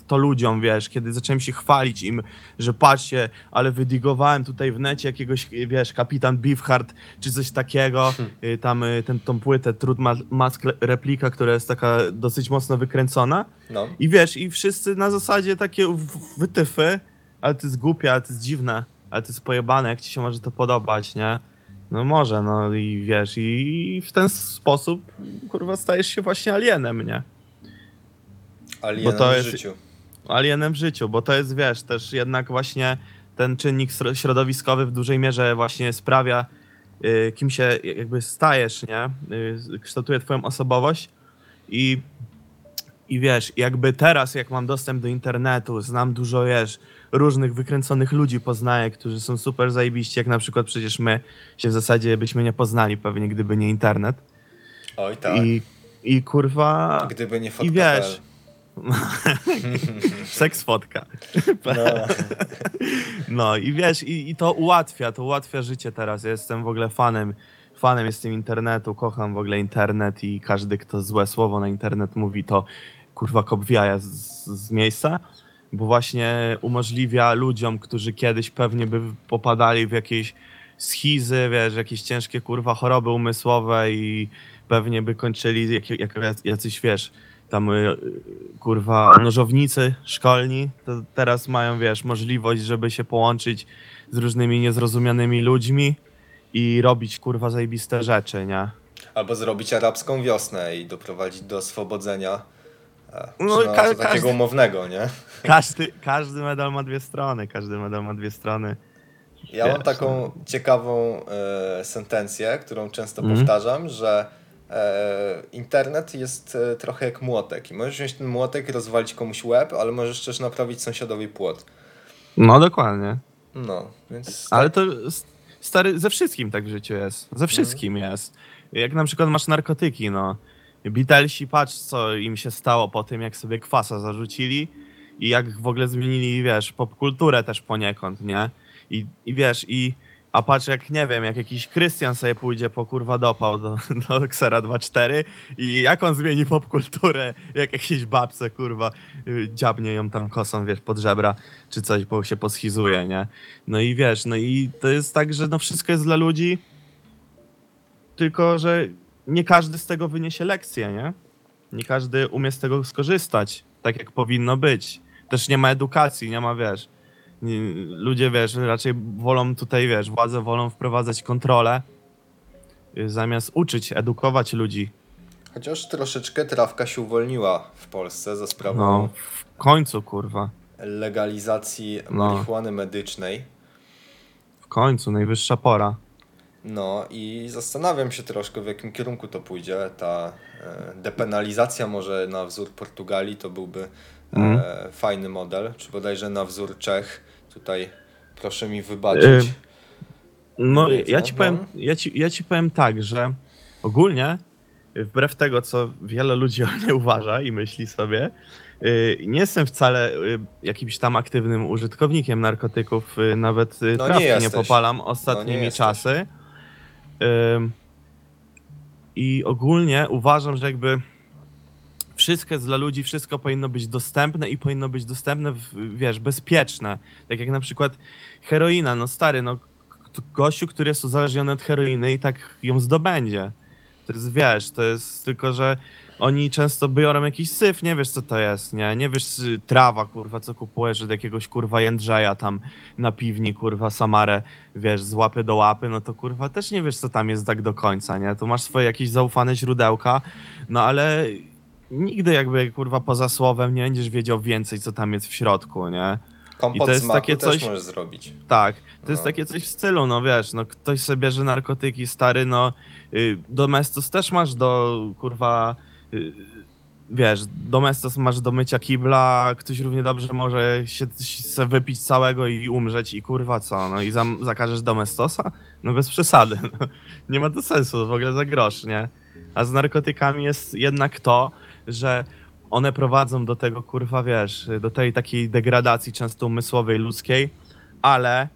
to ludziom, wiesz, kiedy zacząłem się chwalić im, że patrzcie, ale wydigowałem tutaj w necie jakiegoś, wiesz, kapitan Beefheart, czy coś takiego, y, tam y, ten, tą płytę Trud Ma- Mask Replika, która jest taka dosyć mocno wykręcona No. i wiesz, i wszyscy na zasadzie takie wytyfy, ale to jest głupie, ale to jest dziwne, ale to jest pojebane, jak ci się może to podobać, nie? No może, no i wiesz, i w ten sposób, kurwa, stajesz się właśnie alienem, nie? Alienem Bo to w jest- życiu. alienem w życiu, bo to jest, wiesz, też jednak właśnie ten czynnik sro- środowiskowy w dużej mierze właśnie sprawia, y, kim się jakby stajesz, nie? Y, kształtuje twoją osobowość i, i wiesz, jakby teraz, jak mam dostęp do internetu, znam dużo, wiesz, różnych wykręconych ludzi poznaję, którzy są super zajebiści, jak na przykład przecież my się w zasadzie byśmy nie poznali pewnie, gdyby nie internet. Oj tak. I, I kurwa... Gdyby nie I fotka. wiesz, seks fotka. No. No i wiesz, i, i to ułatwia, to ułatwia życie teraz. Ja jestem w ogóle fanem, fanem jestem internetu, kocham w ogóle internet i każdy, kto złe słowo na internet mówi, to kurwa kopwiaja z, z miejsca, bo właśnie umożliwia ludziom, którzy kiedyś pewnie by popadali w jakieś schizy, wiesz, jakieś ciężkie kurwa choroby umysłowe i pewnie by kończyli jak, jak jacyś, wiesz, tam y, kurwa nożownicy szkolni, to teraz mają, wiesz, możliwość, żeby się połączyć z różnymi niezrozumianymi ludźmi i robić kurwa zajebiste rzeczy, nie? Albo zrobić arabską wiosnę i doprowadzić do oswobodzenia. No, No, ka- takiego każdy- umownego, nie? Każdy, każdy medal ma dwie strony, każdy medal ma dwie strony. Ja mam Wiesz, taką ciekawą e, sentencję, którą często Mhm. powtarzam, że e, internet jest e, trochę jak młotek i możesz wziąć ten młotek i rozwalić komuś łeb, ale możesz też naprawić sąsiadowi płot. No dokładnie. No, więc Ale to stary, ze wszystkim tak w życiu jest. Ze wszystkim jest. Jak na przykład masz narkotyki, no. Beatlesi, patrz co im się stało po tym, jak sobie kwasa zarzucili i jak w ogóle zmienili, wiesz, popkulturę też poniekąd, nie? I, i wiesz, i a patrz jak, nie wiem, jak jakiś Krystian sobie pójdzie po kurwa dopał do, do Xera 2.4 i jak on zmieni popkulturę, jak jakieś babce, kurwa, y, dziabnie ją tam kosą, wiesz, pod żebra, czy coś, bo się poschizuje, nie? No i wiesz, no i to jest tak, że no wszystko jest dla ludzi, tylko że nie każdy z tego wyniesie lekcję, nie? Nie każdy umie z tego skorzystać, tak jak powinno być. Też nie ma edukacji, nie ma, wiesz, nie, ludzie, wiesz, raczej wolą tutaj, wiesz, władze wolą wprowadzać kontrolę, y, zamiast uczyć, edukować ludzi. chociaż troszeczkę trawka się uwolniła w Polsce za sprawą No, w końcu, kurwa, legalizacji No. marihuany medycznej. w końcu, najwyższa pora. No i zastanawiam się troszkę, w jakim kierunku to pójdzie. Ta e, depenalizacja może na wzór Portugalii to byłby e, Mhm. fajny model, czy bodajże na wzór Czech. Tutaj proszę mi wybaczyć. Y, No, ja ci, no. powiem, ja, ci, ja ci powiem tak, że ogólnie, wbrew tego, co wiele ludzi o mnie uważa i myśli sobie, y, nie jestem wcale y, jakimś tam aktywnym użytkownikiem narkotyków, y, nawet y, No nie trawki nie, jesteś. popalam ostatnimi jesteś. czasy. Ym, I ogólnie uważam, że jakby wszystko jest dla ludzi, wszystko powinno być dostępne i powinno być dostępne, wiesz, bezpieczne. Tak jak na przykład heroina, no stary, no gościu, który jest uzależniony od heroiny i tak ją zdobędzie. To jest, wiesz, to jest tylko, że oni często biorą jakiś syf, nie wiesz co to jest, nie? Nie wiesz, y, trawa, kurwa, co kupujesz od jakiegoś, kurwa, Jędrzeja tam na piwni, kurwa, Samarę, wiesz, z łapy do łapy, no to, kurwa, też nie wiesz, co tam jest tak do końca, nie? Tu masz swoje jakieś zaufane źródełka, no ale nigdy jakby, kurwa, poza słowem nie będziesz wiedział więcej, co tam jest w środku, nie? Kompot to jest z maku takie też coś- możesz zrobić. Tak, to jest No. takie coś w stylu, no wiesz, no ktoś sobie bierze narkotyki, stary, no y, Domestos też masz do, kurwa, wiesz, Domestos masz do mycia kibla, ktoś równie dobrze może się, się wypić całego i umrzeć i kurwa co, no i zam, zakażesz Domestosa? No bez przesady, no. nie ma to sensu, w ogóle za grosz, nie? A z narkotykami jest jednak to, że one prowadzą do tego, kurwa, wiesz, do tej takiej degradacji często umysłowej, ludzkiej, ale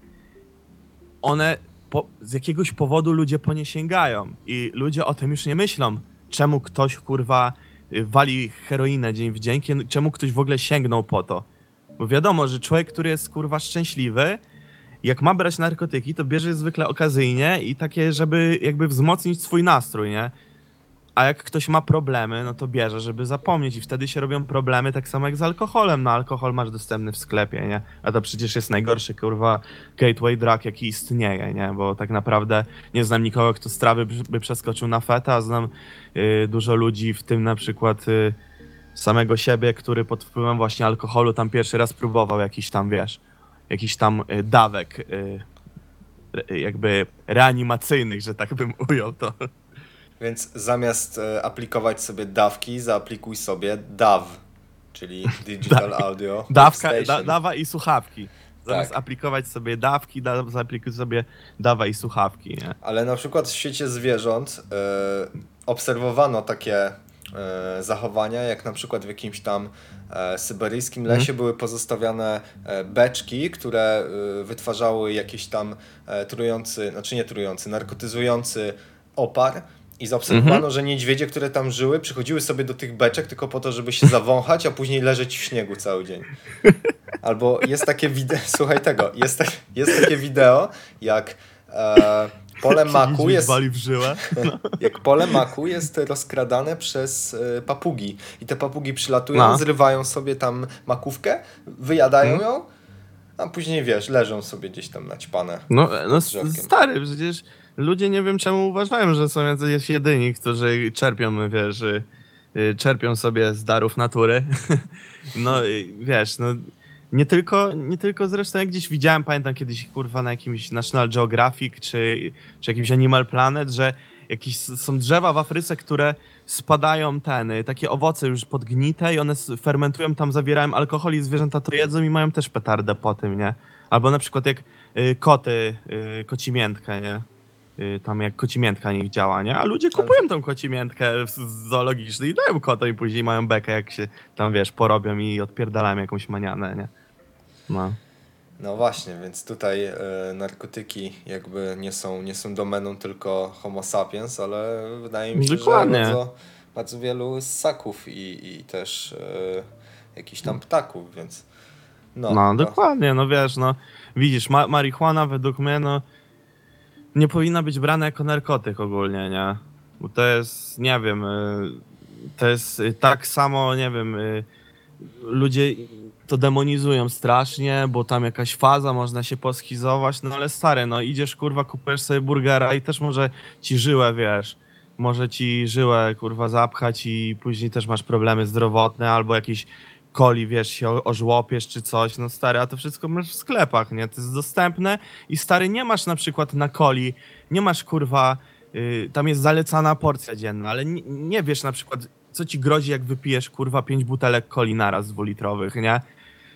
one po, z jakiegoś powodu ludzie po nie sięgają i ludzie o tym już nie myślą. Czemu ktoś kurwa y, wali heroinę dzień w dzień, czemu ktoś w ogóle sięgnął po to? Bo wiadomo, że człowiek, który jest kurwa szczęśliwy, jak ma brać narkotyki, to bierze zwykle okazyjnie i takie, żeby jakby wzmocnić swój nastrój, nie? A jak ktoś ma problemy, no to bierze, żeby zapomnieć i wtedy się robią problemy tak samo jak z alkoholem. No alkohol masz dostępny w sklepie, nie? A to przecież jest najgorszy, kurwa, gateway drug, jaki istnieje, nie? Bo tak naprawdę nie znam nikogo, kto z trawy by- przeskoczył na feta, znam y, dużo ludzi, w tym na przykład y, samego siebie, który pod wpływem właśnie alkoholu tam pierwszy raz próbował jakiś tam, wiesz, jakiś tam y, dawek jakby reanimacyjnych, że tak bym ujął to. Więc zamiast e, aplikować sobie dawki, zaaplikuj sobie DAW, czyli Digital Audio Dawka, da, dawa i słuchawki. Zamiast Tak. aplikować sobie dawki, da, zaaplikuj sobie dawa i słuchawki, nie? Ale na przykład w świecie zwierząt e, obserwowano takie e, zachowania, jak na przykład w jakimś tam e, syberyjskim lesie były pozostawiane e, beczki, które e, wytwarzały jakiś tam trujący, znaczy nie trujący, narkotyzujący opar. I zaobserwowano, że niedźwiedzie, które tam żyły, przychodziły sobie do tych beczek tylko po to, żeby się zawąchać, a później leżeć w śniegu cały dzień. Albo jest takie wideo, słuchaj tego, jest, ta- jest takie wideo, jak e, pole maku jest, wali w żyłę. jak pole maku jest rozkradane przez e, papugi. I te papugi przylatują, No. zrywają sobie tam makówkę, wyjadają Mhm. ją, a później wiesz, leżą sobie gdzieś tam naćpane. No, no s- drzewkiem. stary, przecież ludzie nie wiem czemu uważają, że są jacyś jedyni, którzy czerpią, wiesz, y, y, czerpią sobie z darów natury. No, wiesz, no nie tylko, nie tylko zresztą jak gdzieś widziałem, pamiętam kiedyś kurwa na jakimś National Geographic czy, czy jakimś Animal Planet, że jakieś są drzewa w Afryce, które spadają ten, y, takie owoce już podgnite i one fermentują, tam zawierają alkohol i zwierzęta to jedzą i mają też petardę po tym, nie? Albo na przykład jak koty, kocimiętka, nie? Y, tam jak kocimiętka niech działa, nie? A ludzie kupują tą kocimiętkę z zoologicznej i dają kota i później mają bekę, jak się tam, wiesz, porobią i odpierdalają jakąś manianę, nie? No. No właśnie, więc tutaj e, narkotyki jakby nie są, nie są domeną tylko homo sapiens, ale wydaje mi się, Dokładnie. że bardzo, bardzo wielu ssaków i, i też e, jakichś tam ptaków, więc no, No, to- dokładnie, no wiesz, no widzisz, ma marihuana według mnie, no nie powinna być brana jako narkotyk ogólnie, nie? Bo to jest, nie wiem, y, to jest y, tak samo, nie wiem, y, ludzie to demonizują strasznie, bo tam jakaś faza, można się poschizować, no ale stary, no idziesz, kurwa, kupujesz sobie burgera i też może ci żyłę, wiesz, może ci żyłę, kurwa, zapchać i później też masz problemy zdrowotne albo jakieś coli, wiesz, się ożłopiesz czy coś, no stary, a to wszystko masz w sklepach, nie? To jest dostępne i stary, nie masz na przykład na coli, nie masz, kurwa, y, tam jest zalecana porcja dzienna, ale nie, nie wiesz na przykład, co ci grozi, jak wypijesz, kurwa, pięć butelek coli naraz dwulitrowych, nie?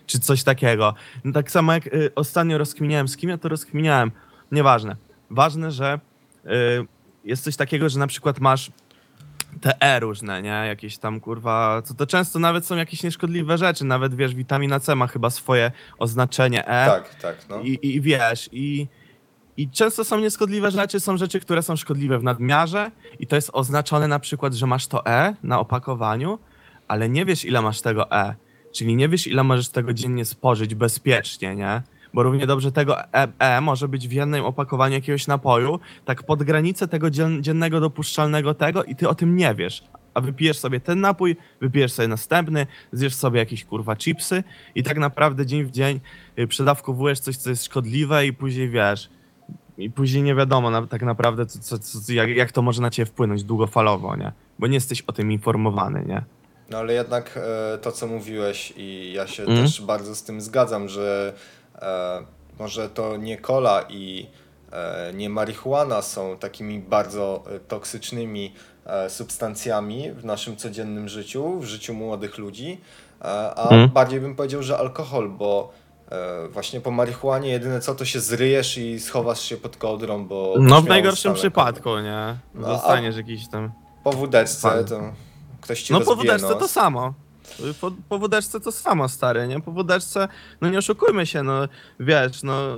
Czy coś takiego. No tak samo jak y, ostatnio rozkminiałem, z kim ja to rozkminiałem, nieważne. Ważne, że y, jest coś takiego, że na przykład masz te E różne, nie? Jakieś tam kurwa, co to często nawet są jakieś nieszkodliwe rzeczy, nawet wiesz, witamina C ma chyba swoje oznaczenie E. tak, tak, no. I, I wiesz, i, i często są nieszkodliwe rzeczy, są rzeczy, które są szkodliwe w nadmiarze i to jest oznaczone na przykład, że masz to E na opakowaniu, ale nie wiesz ile masz tego E. Czyli nie wiesz ile możesz tego dziennie spożyć bezpiecznie, nie? Bo równie dobrze tego E, e może być w jednym opakowaniu jakiegoś napoju, tak pod granicę tego dzien, dziennego dopuszczalnego tego i ty o tym nie wiesz. A wypijesz sobie ten napój, wypijesz sobie następny, zjesz sobie jakieś kurwa chipsy i tak naprawdę dzień w dzień y, przedawkowujesz coś, co jest szkodliwe i później wiesz, i później nie wiadomo na, tak naprawdę, co, co, co, jak, jak to może na ciebie wpłynąć długofalowo, nie? Bo nie jesteś o tym informowany, nie? No ale jednak e, to, co mówiłeś i ja się Mhm. też bardzo z tym zgadzam, że może to nie kola i e, nie marihuana są takimi bardzo e, toksycznymi e, substancjami w naszym codziennym życiu, w życiu młodych ludzi, e, a Mhm. bardziej bym powiedział, że alkohol, bo e, właśnie po marihuanie jedyne co to się zryjesz i schowasz się pod kołdrą, bo No w najgorszym przypadku, nie? No, Dostaniesz jakiś tam... Po wódeczce to ktoś ci No po wódeczce to samo. Po, po to samo, stary, nie? Po no nie oszukujmy się, no wiesz, no...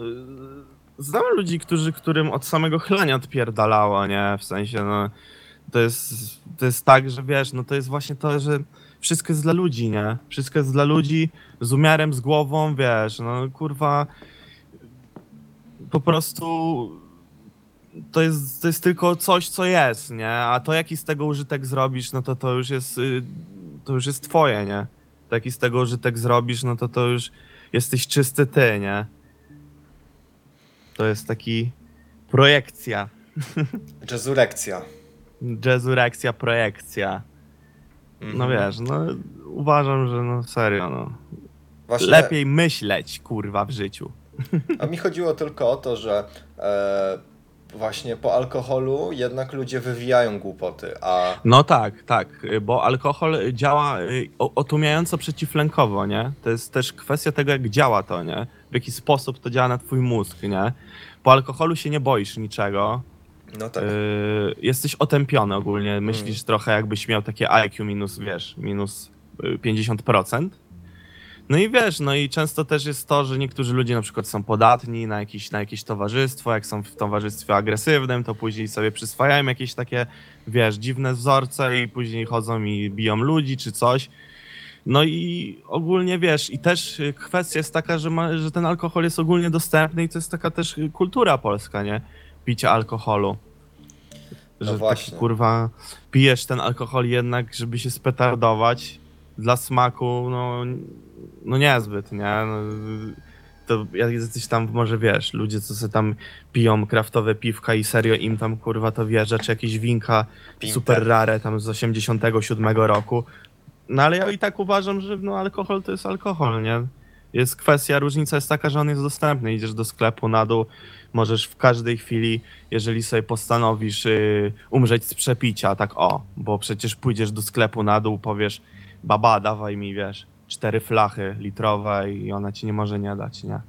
Znam ludzi, którzy, którym od samego chlania odpierdalało, nie? W sensie, no... To jest, to jest tak, że wiesz, no to jest właśnie to, że wszystko jest dla ludzi, nie? Wszystko jest dla ludzi, z umiarem, z głową, wiesz, no kurwa... Po prostu to jest, to jest tylko coś, co jest, nie? A to jaki z tego użytek zrobisz, no to to już jest, y, to już jest twoje, nie? To jaki z tego użytek zrobisz, no to to już jesteś czysty ty, nie? To jest taki projekcja, Jazzurekcja. jazzurekcja, projekcja. No Mhm. wiesz, no uważam, że no serio, no. Właśnie, Lepiej myśleć, kurwa, w życiu. A mi chodziło tylko o to, że e, właśnie po alkoholu jednak ludzie wywijają głupoty, a No tak, tak, y, bo alkohol działa y, otumiająco przeciwlękowo, nie? To jest też kwestia tego, jak działa to, nie? W jaki sposób to działa na twój mózg, nie? Po alkoholu się nie boisz niczego, no tak. y, jesteś otępiony ogólnie, myślisz trochę jakbyś miał takie IQ minus, wiesz, minus y, 50%. No i wiesz, no i często też jest to, że niektórzy ludzie na przykład są podatni na jakieś, na jakieś towarzystwo, jak są w towarzystwie agresywnym, to później sobie przyswajają jakieś takie, wiesz, dziwne wzorce i później chodzą i biją ludzi czy coś. No i ogólnie wiesz, i też kwestia jest taka, że, ma, że ten alkohol jest ogólnie dostępny i to jest taka też kultura polska, nie? Picie alkoholu. No Że właśnie. taki kurwa pijesz ten alkohol jednak, żeby się spetardować dla smaku, no, no niezbyt, nie? No, to jak jesteś tam, może wiesz, ludzie, co sobie tam piją kraftowe piwka i serio im tam kurwa to wierzę, czy jakieś winka Pinter. super rare tam z 87 roku. No ale ja i tak uważam, że no alkohol to jest alkohol, nie? Jest kwestia, różnica jest taka, że on jest dostępny. Idziesz do sklepu na dół, możesz w każdej chwili, jeżeli sobie postanowisz y, umrzeć z przepicia, tak o, bo przecież pójdziesz do sklepu na dół, powiesz, baba, dawaj mi, wiesz, cztery flachy litrowe i ona ci nie może nie dać, nie?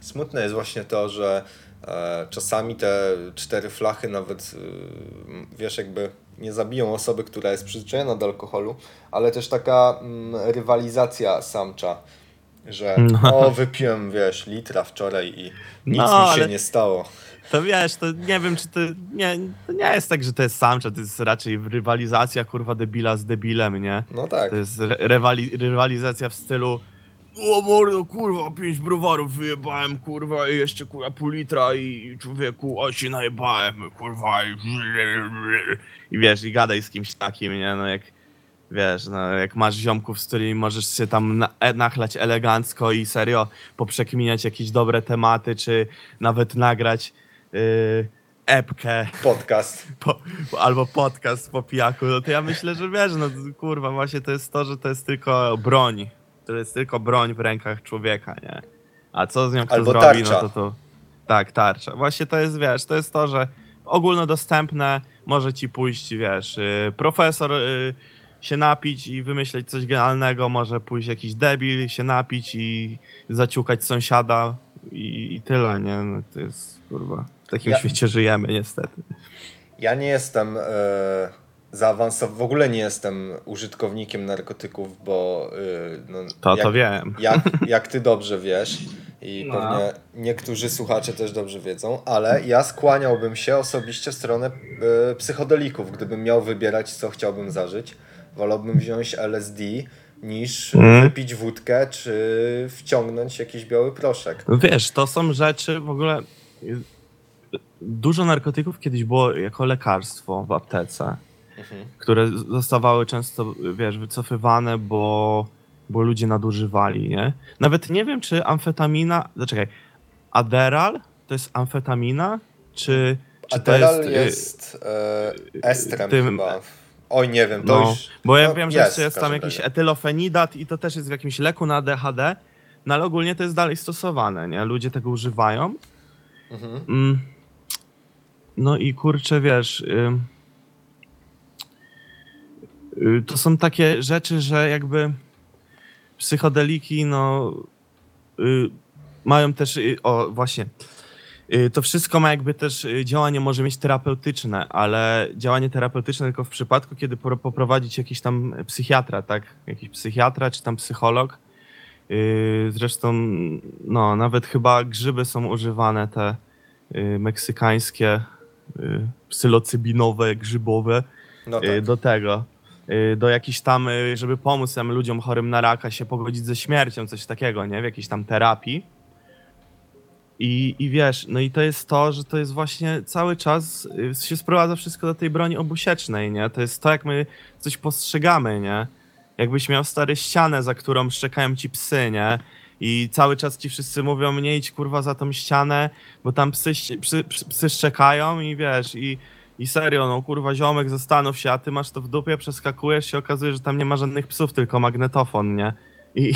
Smutne jest właśnie to, że e, czasami te cztery flachy nawet, y, wiesz, jakby nie zabiją osoby, która jest przyzwyczajona do alkoholu, ale też taka mm, rywalizacja samcza, że No. o, wypiłem, wiesz, litra wczoraj i nic No, mi się ale- nie stało. To wiesz, to nie wiem, czy to nie, to nie jest tak, że to jest samcze, to jest raczej rywalizacja, kurwa, debila z debilem, nie? No tak. To jest re- rywali, rywalizacja w stylu o mordo, kurwa, pięć browarów wyjebałem, kurwa, i jeszcze, kurwa, pół litra i człowieku, o się najebałem, kurwa, i, i wiesz, i gadaj z kimś takim, nie, no jak, wiesz, no jak masz ziomków, z którymi możesz się tam na, e, nachlać elegancko i serio poprzekminiać jakieś dobre tematy, czy nawet nagrać yy, epkę Podcast. po, albo podcast po pijaku, no to ja myślę, że wiesz, no kurwa, właśnie to jest to, że to jest tylko broń. To jest tylko broń w rękach człowieka, nie? A co z nią kto Albo zrobi, tarcza. no to to... Tak, tarcza. Właśnie to jest, wiesz, to jest to, że ogólnodostępne może ci pójść, wiesz, y, profesor y, się napić i wymyśleć coś genialnego, może pójść jakiś debil się napić i zaciukać sąsiada i, i tyle, nie? No to jest, kurwa, w takim Ja- świecie żyjemy niestety. Ja nie jestem e, zaawansowany, w ogóle nie jestem użytkownikiem narkotyków, bo e, no, To, jak, to wiem. Jak, jak ty dobrze wiesz i No. pewnie niektórzy słuchacze też dobrze wiedzą, ale ja skłaniałbym się osobiście w stronę e, psychodelików, gdybym miał wybierać, co chciałbym zażyć. Wolałbym wziąć LSD niż Mhm. wypić wódkę czy wciągnąć jakiś biały proszek. Wiesz, to są rzeczy w ogóle. Dużo narkotyków kiedyś było jako lekarstwo w aptece, Mhm. które zostawały często, wiesz, wycofywane, bo, bo ludzie nadużywali, nie? Nawet nie wiem, czy amfetamina. Zaczekaj, Aderal to jest amfetamina, czy, czy to Adderall jest. y, jest e, estrem tym- chyba. Oj, nie wiem, to No, już... bo ja no, wiem, że jest jest tam jakiś razie. etylofenidat i to też jest w jakimś leku na ADHD, no ale ogólnie to jest dalej stosowane, nie? Ludzie tego używają. Mhm. Mm. No i kurczę, wiesz. y, to są takie rzeczy, że jakby psychodeliki, no. y, mają też. y, o, właśnie. Y, To wszystko ma jakby też y, działanie może mieć terapeutyczne, ale działanie terapeutyczne tylko w przypadku, kiedy po- poprowadzić jakiś tam psychiatra, tak? Jakiś psychiatra czy tam psycholog. Y, Zresztą, no, nawet chyba grzyby są używane te meksykańskie, psylocybinowe, grzybowe No tak. do tego. Do jakichś tam, żeby pomóc tam ludziom chorym na raka się pogodzić ze śmiercią, coś takiego, nie? W jakiejś tam terapii. I, I wiesz, no i to jest to, że to jest właśnie cały czas y, się sprowadza wszystko do tej broni obusiecznej, nie? To jest to, jak my coś postrzegamy, nie? Jakbyś miał stary ścianę, za którą szczekają ci psy, nie? I cały czas ci wszyscy mówią, nie idź kurwa za tą ścianę, bo tam psy, psy, psy szczekają i wiesz, i, i serio, no kurwa ziomek, zastanów się, a ty masz to w dupie, przeskakujesz się, okazuje, że tam nie ma żadnych psów, tylko magnetofon, nie? I,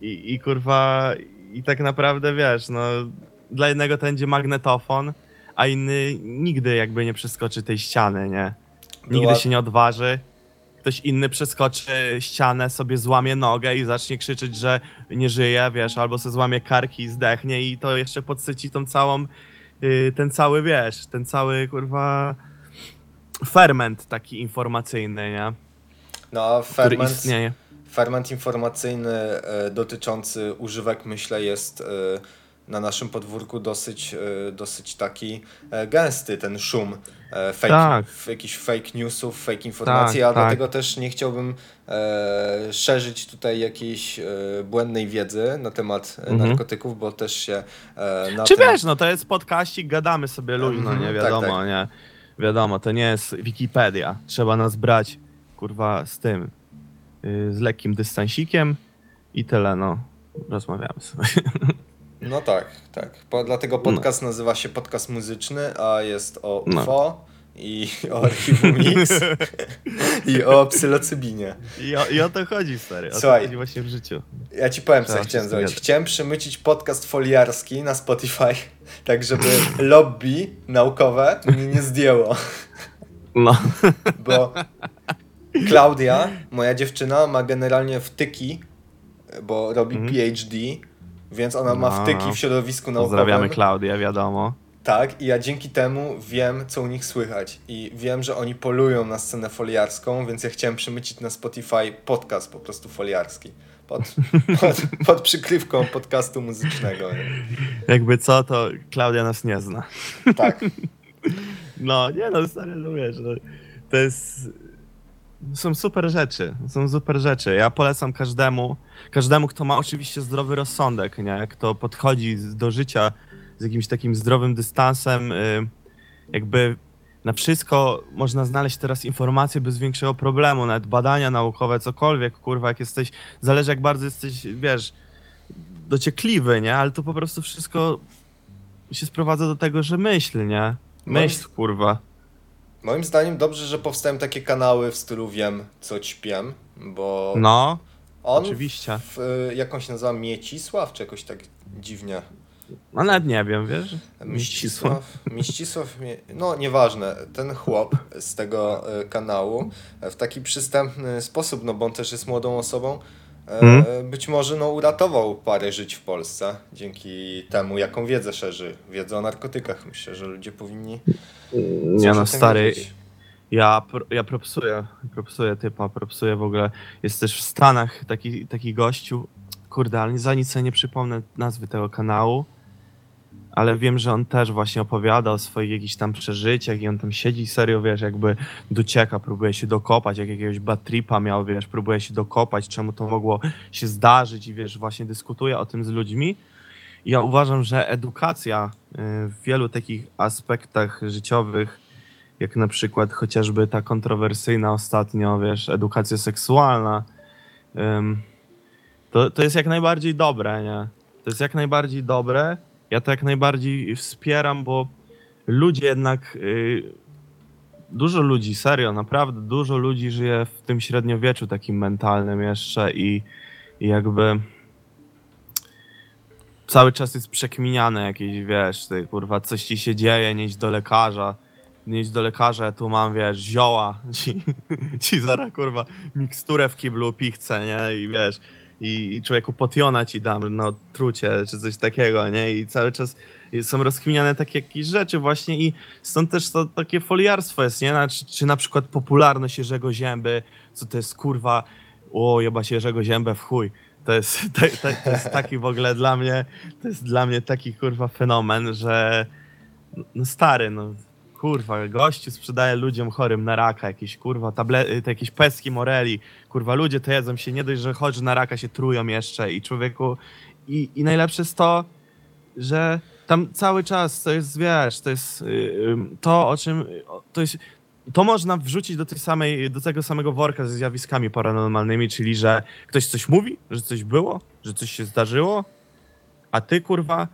i, i kurwa, i tak naprawdę wiesz, no dla jednego to będzie magnetofon, a inny nigdy jakby nie przeskoczy tej ściany, nie? Nigdy Była- się nie odważy. Ktoś inny przeskoczy ścianę, sobie złamie nogę i zacznie krzyczeć, że nie żyje, wiesz, albo se złamie karki i zdechnie i to jeszcze podsyci tą całą, y, ten cały, wiesz, ten cały, kurwa, ferment taki informacyjny, nie? No, Który ferment, istnieje. Ferment informacyjny e, dotyczący używek, myślę, jest e, na naszym podwórku dosyć, e, dosyć taki gęsty, ten szum fake, Tak. jakichś fake newsów, fake informacji, Tak, a tak. dlatego też nie chciałbym e, szerzyć tutaj jakiejś e, błędnej wiedzy na temat Mhm. narkotyków, bo też się e, na Czy tym... wiesz, no to jest podkaścik, gadamy sobie luźno, Mhm, nie tak, wiadomo, tak. nie? Wiadomo, to nie jest Wikipedia. Trzeba nas brać, kurwa, z tym, z lekkim dystansikiem i tyle, no. Rozmawiamy sobie. No tak, tak. Po, dlatego podcast nazywa się podcast muzyczny, a jest o No. UFO i o archiwum i o psylocybinie. I o, I o to chodzi, stary. O Słuchaj. to chodzi właśnie w życiu. Ja ci powiem, co Trzeba ja chciałem zrobić. Chciałem przemycić podcast foliarski na Spotify, tak żeby lobby naukowe mnie nie zdjęło, No. bo Klaudia, moja dziewczyna, ma generalnie wtyki, bo robi Mhm. PhD, więc ona ma No. wtyki w środowisku naukowym. Pozdrawiamy Klaudię, wiadomo. Tak, i ja dzięki temu wiem, co u nich słychać. I wiem, że oni polują na scenę foliarską, więc ja chciałem przemycić na Spotify podcast po prostu foliarski. Pod, pod, pod przykrywką podcastu muzycznego. nie? Jakby co, to Klaudia nas nie zna. Tak. No, nie no, stary, no wiesz, no, to jest... Są super rzeczy, są super rzeczy. Ja polecam każdemu, każdemu, kto ma oczywiście zdrowy rozsądek, nie? Kto podchodzi z- do życia z jakimś takim zdrowym dystansem, y, jakby na wszystko można znaleźć teraz informacje bez większego problemu, nawet badania naukowe, cokolwiek, kurwa, jak jesteś, zależy jak bardzo jesteś, wiesz, dociekliwy, nie? Ale to po prostu wszystko się sprowadza do tego, że myśl, nie? Myśl, kurwa. Moim zdaniem dobrze, że powstają takie kanały w stylu wiem, co ćpiem, bo No, on oczywiście. w, y, jakąś nazywa Miecisław, czy jakoś tak dziwnie. no nawet nie wiem, wiesz? Mścisław, Mścisław, Mie- no nieważne, ten chłop z tego e, kanału e, w taki przystępny sposób, no bo on też jest młodą osobą, Mhm. być może no uratował parę żyć w Polsce dzięki temu, jaką wiedzę szerzy, wiedzę o narkotykach. Myślę, że ludzie powinni Nie coś o no, stary, wiedzieć. ja, ja propsuję, propsuję typa, propsuję w ogóle. Jest też w Stanach taki, taki gościu, kurde, ale za nic nie przypomnę nazwy tego kanału, ale wiem, że on też właśnie opowiada o swoich jakichś tam przeżyciach i on tam siedzi serio, wiesz, jakby docieka, próbuje się dokopać, jak jakiegoś bad tripa miał, wiesz, próbuje się dokopać, czemu to mogło się zdarzyć i wiesz, właśnie dyskutuje o tym z ludźmi. I Ja uważam, że edukacja y, w wielu takich aspektach życiowych, jak na przykład chociażby ta kontrowersyjna ostatnio, wiesz, edukacja seksualna, to, to jest jak najbardziej dobre, nie? To jest jak najbardziej dobre. Ja to jak najbardziej wspieram, bo ludzie jednak y, dużo ludzi, serio, naprawdę dużo ludzi żyje w tym średniowieczu takim mentalnym jeszcze i, i jakby cały czas jest przekminiane jakieś, wiesz, ty, kurwa, coś ci się dzieje, nie idź do lekarza, nie idź do lekarza, tu mam, wiesz, zioła, ci, ci zaraz, kurwa, miksturę w kiblu pichcę, nie, i wiesz, i, człowieku potiona ci dam, no, trucie, czy coś takiego, nie, i cały czas są rozkminiane takie jakieś rzeczy właśnie i stąd też to takie foliarstwo jest, nie, czy, czy na przykład popularność Jerzego Zięby, co to jest, kurwa, o, jeba się Jerzego Ziębę w chuj, to jest, to, to, to jest taki w ogóle dla mnie, to jest dla mnie taki kurwa fenomen, że no stary, no kurwa, gościu sprzedaje ludziom chorym na raka jakieś kurwa tablet, jakieś peski moreli, kurwa ludzie to jedzą się, nie dość, że chorzy na raka się trują jeszcze i człowieku i, i najlepsze jest to, że tam cały czas to jest, wiesz, to jest yy, to, o czym, to jest, to można wrzucić do tej samej, do tego samego worka ze zjawiskami paranormalnymi, czyli że ktoś coś mówi, że coś było, że coś się zdarzyło, a ty kurwa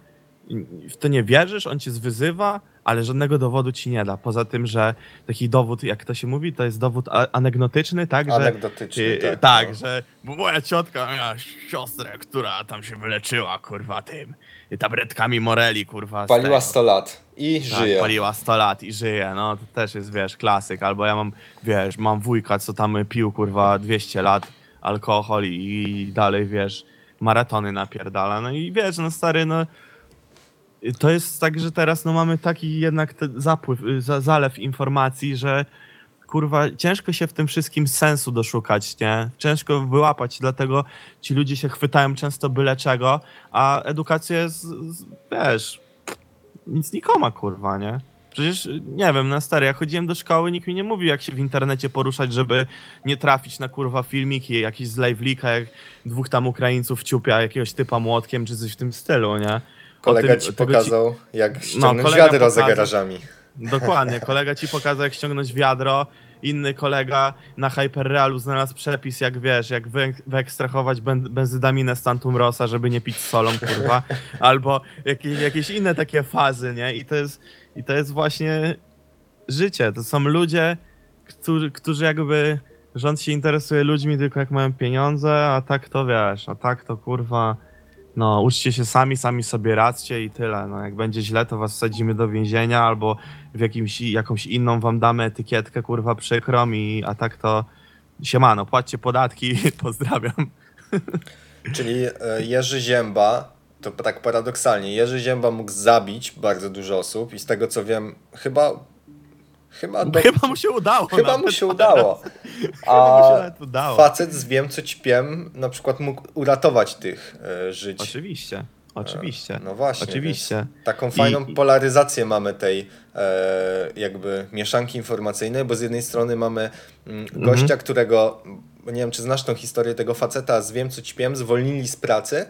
w to nie wierzysz, on cię zwyzywa, ale żadnego dowodu ci nie da. Poza tym, że taki dowód, jak to się mówi, to jest dowód anegdotyczny, tak? Że, Anegdotyczny, Yy, tak. tak, no. że bo moja ciotka miała siostrę, która tam się wyleczyła, kurwa, tym tabletkami Moreli, kurwa. Paliła tego. 100 lat i Tak, żyje. paliła 100 lat i żyje, no to też jest, wiesz, klasyk. Albo ja mam, wiesz, mam wujka, co tam pił, kurwa, 200 lat alkohol i dalej, wiesz, maratony napierdala. No i wiesz, no stary, no to jest tak, że teraz no mamy taki jednak zapływ, y, za, zalew informacji, że kurwa, ciężko się w tym wszystkim sensu doszukać, nie? Ciężko wyłapać, dlatego ci ludzie się chwytają często byle czego, a edukacja jest, wiesz, nic nikoma, kurwa, nie? Przecież, y, nie wiem, na stary, ja chodziłem do szkoły, nikt mi nie mówił, jak się w internecie poruszać, żeby nie trafić na, kurwa, filmiki, jakiś z live leaka, jak dwóch tam Ukraińców ciupia jakiegoś typa młotkiem, czy coś w tym stylu, nie? Kolega tym- ci pokazał, jak ściągnąć kolega wiadro za pokazał. garażami. Dokładnie, kolega ci pokazał jak ściągnąć wiadro, inny kolega na Hyperrealu znalazł przepis, jak wiesz, jak wy, wyekstrahować ben, benzydaminę z Tantum Rosa, żeby nie pić solą, kurwa, albo jakieś, jakieś inne takie fazy, nie? I to jest, i to jest właśnie życie, to są ludzie, którzy, którzy jakby, rząd się interesuje ludźmi tylko jak mają pieniądze, a tak to wiesz, a tak to kurwa... No, uczcie się sami, sami sobie radźcie i tyle. No, jak będzie źle, to was wsadzimy do więzienia albo w jakimś, jakąś inną wam damy etykietkę, kurwa, przykrą i a tak to siemano, płaccie podatki, pozdrawiam. Czyli e, Jerzy Zięba, to tak paradoksalnie, Jerzy Zięba mógł zabić bardzo dużo osób i z tego co wiem, chyba... Chyba, do, Chyba mu się udało. chyba mu się udało. Chyba mu się A udało. facet z Wiem co ćpiem na przykład mógł uratować tych e, żyć. Oczywiście, oczywiście. No właśnie. Oczywiście. Taką fajną I- polaryzację mamy tej e, jakby mieszanki informacyjnej, bo z jednej strony mamy mm, Mhm. gościa, którego, nie wiem czy znasz tą historię tego faceta z Wiem co ćpiem, zwolnili z pracy,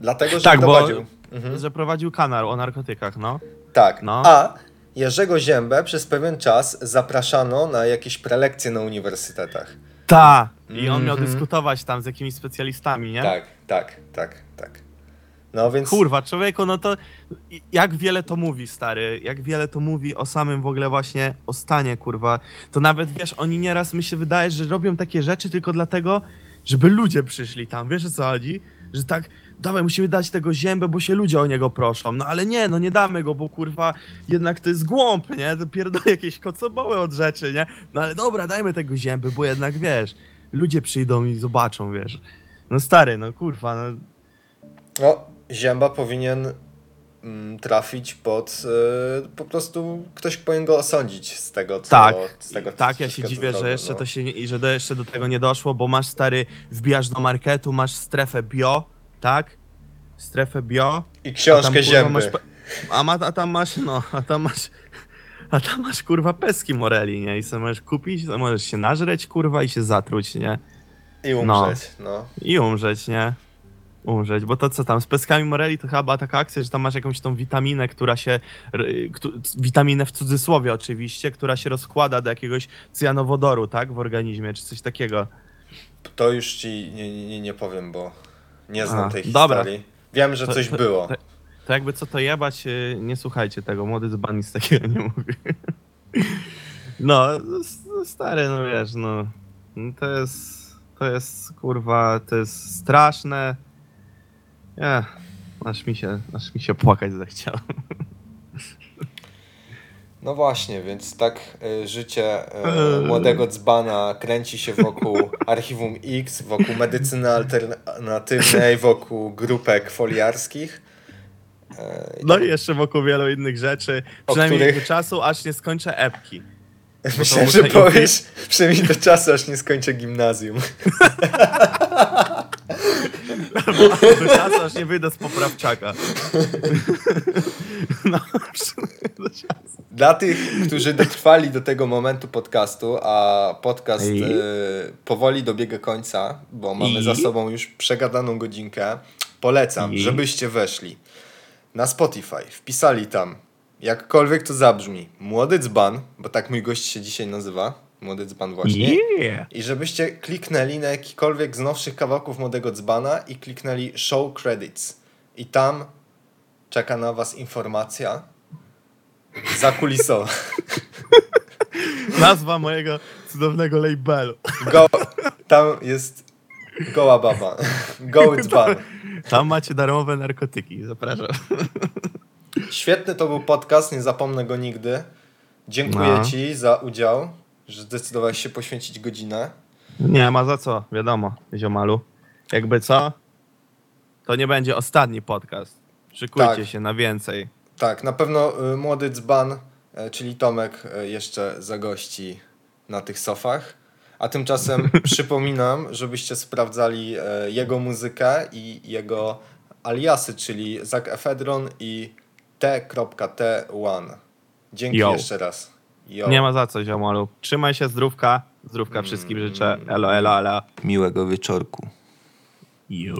dlatego że Tak, bo- prowadził. Mhm. Że prowadził kanał o narkotykach, no. Tak, No. a Jerzego Ziębę przez pewien czas zapraszano na jakieś prelekcje na uniwersytetach. Ta! I on miał Mhm. dyskutować tam z jakimiś specjalistami, nie? Tak, tak, tak, tak. No więc... Kurwa, człowieku, no to jak wiele to mówi, stary, jak wiele to mówi o samym w ogóle właśnie, o stanie, kurwa. To nawet, wiesz, oni nieraz, mi się wydaje, że robią takie rzeczy tylko dlatego, żeby ludzie przyszli tam, wiesz o co chodzi? Że tak, dawaj, musimy dać tego ziębę, bo się ludzie o niego proszą. No ale nie, no nie damy go, bo kurwa, jednak to jest głąb, nie? To pierdolę jakieś kocoboły od rzeczy, nie? No ale dobra, dajmy tego zięby, bo jednak, wiesz, ludzie przyjdą i zobaczą, wiesz. No stary, no kurwa, no No, Zięba powinien mm, trafić pod. y, po prostu ktoś powinien go osądzić z tego, co. Tak, z tego, tak, ja się co dziwię, że jeszcze no. to się nie, i że do, jeszcze do tego nie doszło, bo masz stary, wbijasz do marketu, masz strefę bio, tak? Strefę bio. I a książkę kurwa, Zięby. masz A, ma, a tam masz, no, a tam masz, a tam masz kurwa peski moreli, nie? I sobie możesz kupić, możesz się nażreć, kurwa, i się zatruć, nie? I umrzeć. No. I umrzeć, nie? Umrzeć, bo to co tam, z peskami moreli to chyba taka akcja, że tam masz jakąś tą witaminę, która się, witaminę w cudzysłowie oczywiście, która się rozkłada do jakiegoś cyjanowodoru, tak, w organizmie, czy coś takiego. To już ci nie, nie, nie powiem, bo nie znam A, tej dobra. historii. Wiem, że To- coś to- było. to- To jakby co to jebać, y, nie słuchajcie tego, młody dzban nic takiego nie mówi. No, stary, no wiesz, no. no To jest, to jest, kurwa, to jest straszne. Nie, aż mi się, aż mi się płakać zachciało. No właśnie, więc tak y, życie y, młodego dzbana kręci się wokół Archiwum X, wokół medycyny alternatywnej, wokół grupek foliarskich. Y, No i jeszcze wokół wielu innych rzeczy. Przynajmniej których- do czasu, aż nie skończę epki. Myślałem, że powiesz, przynajmniej do czasu, aż nie skończę gimnazjum. Aż nie wyjdę z poprawczaka. No. Dla tych, którzy dotrwali do tego momentu podcastu, a podcast y, powoli dobiega końca, bo mamy I? za sobą już przegadaną godzinkę, polecam, I? żebyście weszli na Spotify, wpisali tam, jakkolwiek to zabrzmi, Młody Dzban, bo tak mój gość się dzisiaj nazywa, Młody Dzban właśnie. Yeah. I żebyście kliknęli na jakikolwiek z nowszych kawałków Młodego Dzbana i kliknęli Show Credits. I tam czeka na was informacja zakulisowa. Nazwa mojego cudownego labelu. Go, tam jest goła baba. Goły dzban. Tam macie darmowe narkotyki, zapraszam. Świetny to był podcast, nie zapomnę go nigdy. Dziękuję No. ci za udział, że zdecydowałeś się poświęcić godzinę. Nie ma za co, wiadomo, ziomalu. Jakby co, to nie będzie ostatni podcast. Szykujcie Tak. się na więcej. Tak, na pewno y, młody dzban, y, czyli Tomek, y, jeszcze zagości na tych sofach. A tymczasem przypominam, żebyście sprawdzali jego muzykę i jego aliasy, czyli Zak Efedron i T.T1. Dzięki Yo. jeszcze raz. Yo. Nie ma za co, ziomalu. Trzymaj się, zdrówka. Zdrówka wszystkim życzę. Elo, elo, elo. Miłego wieczorku. Yo.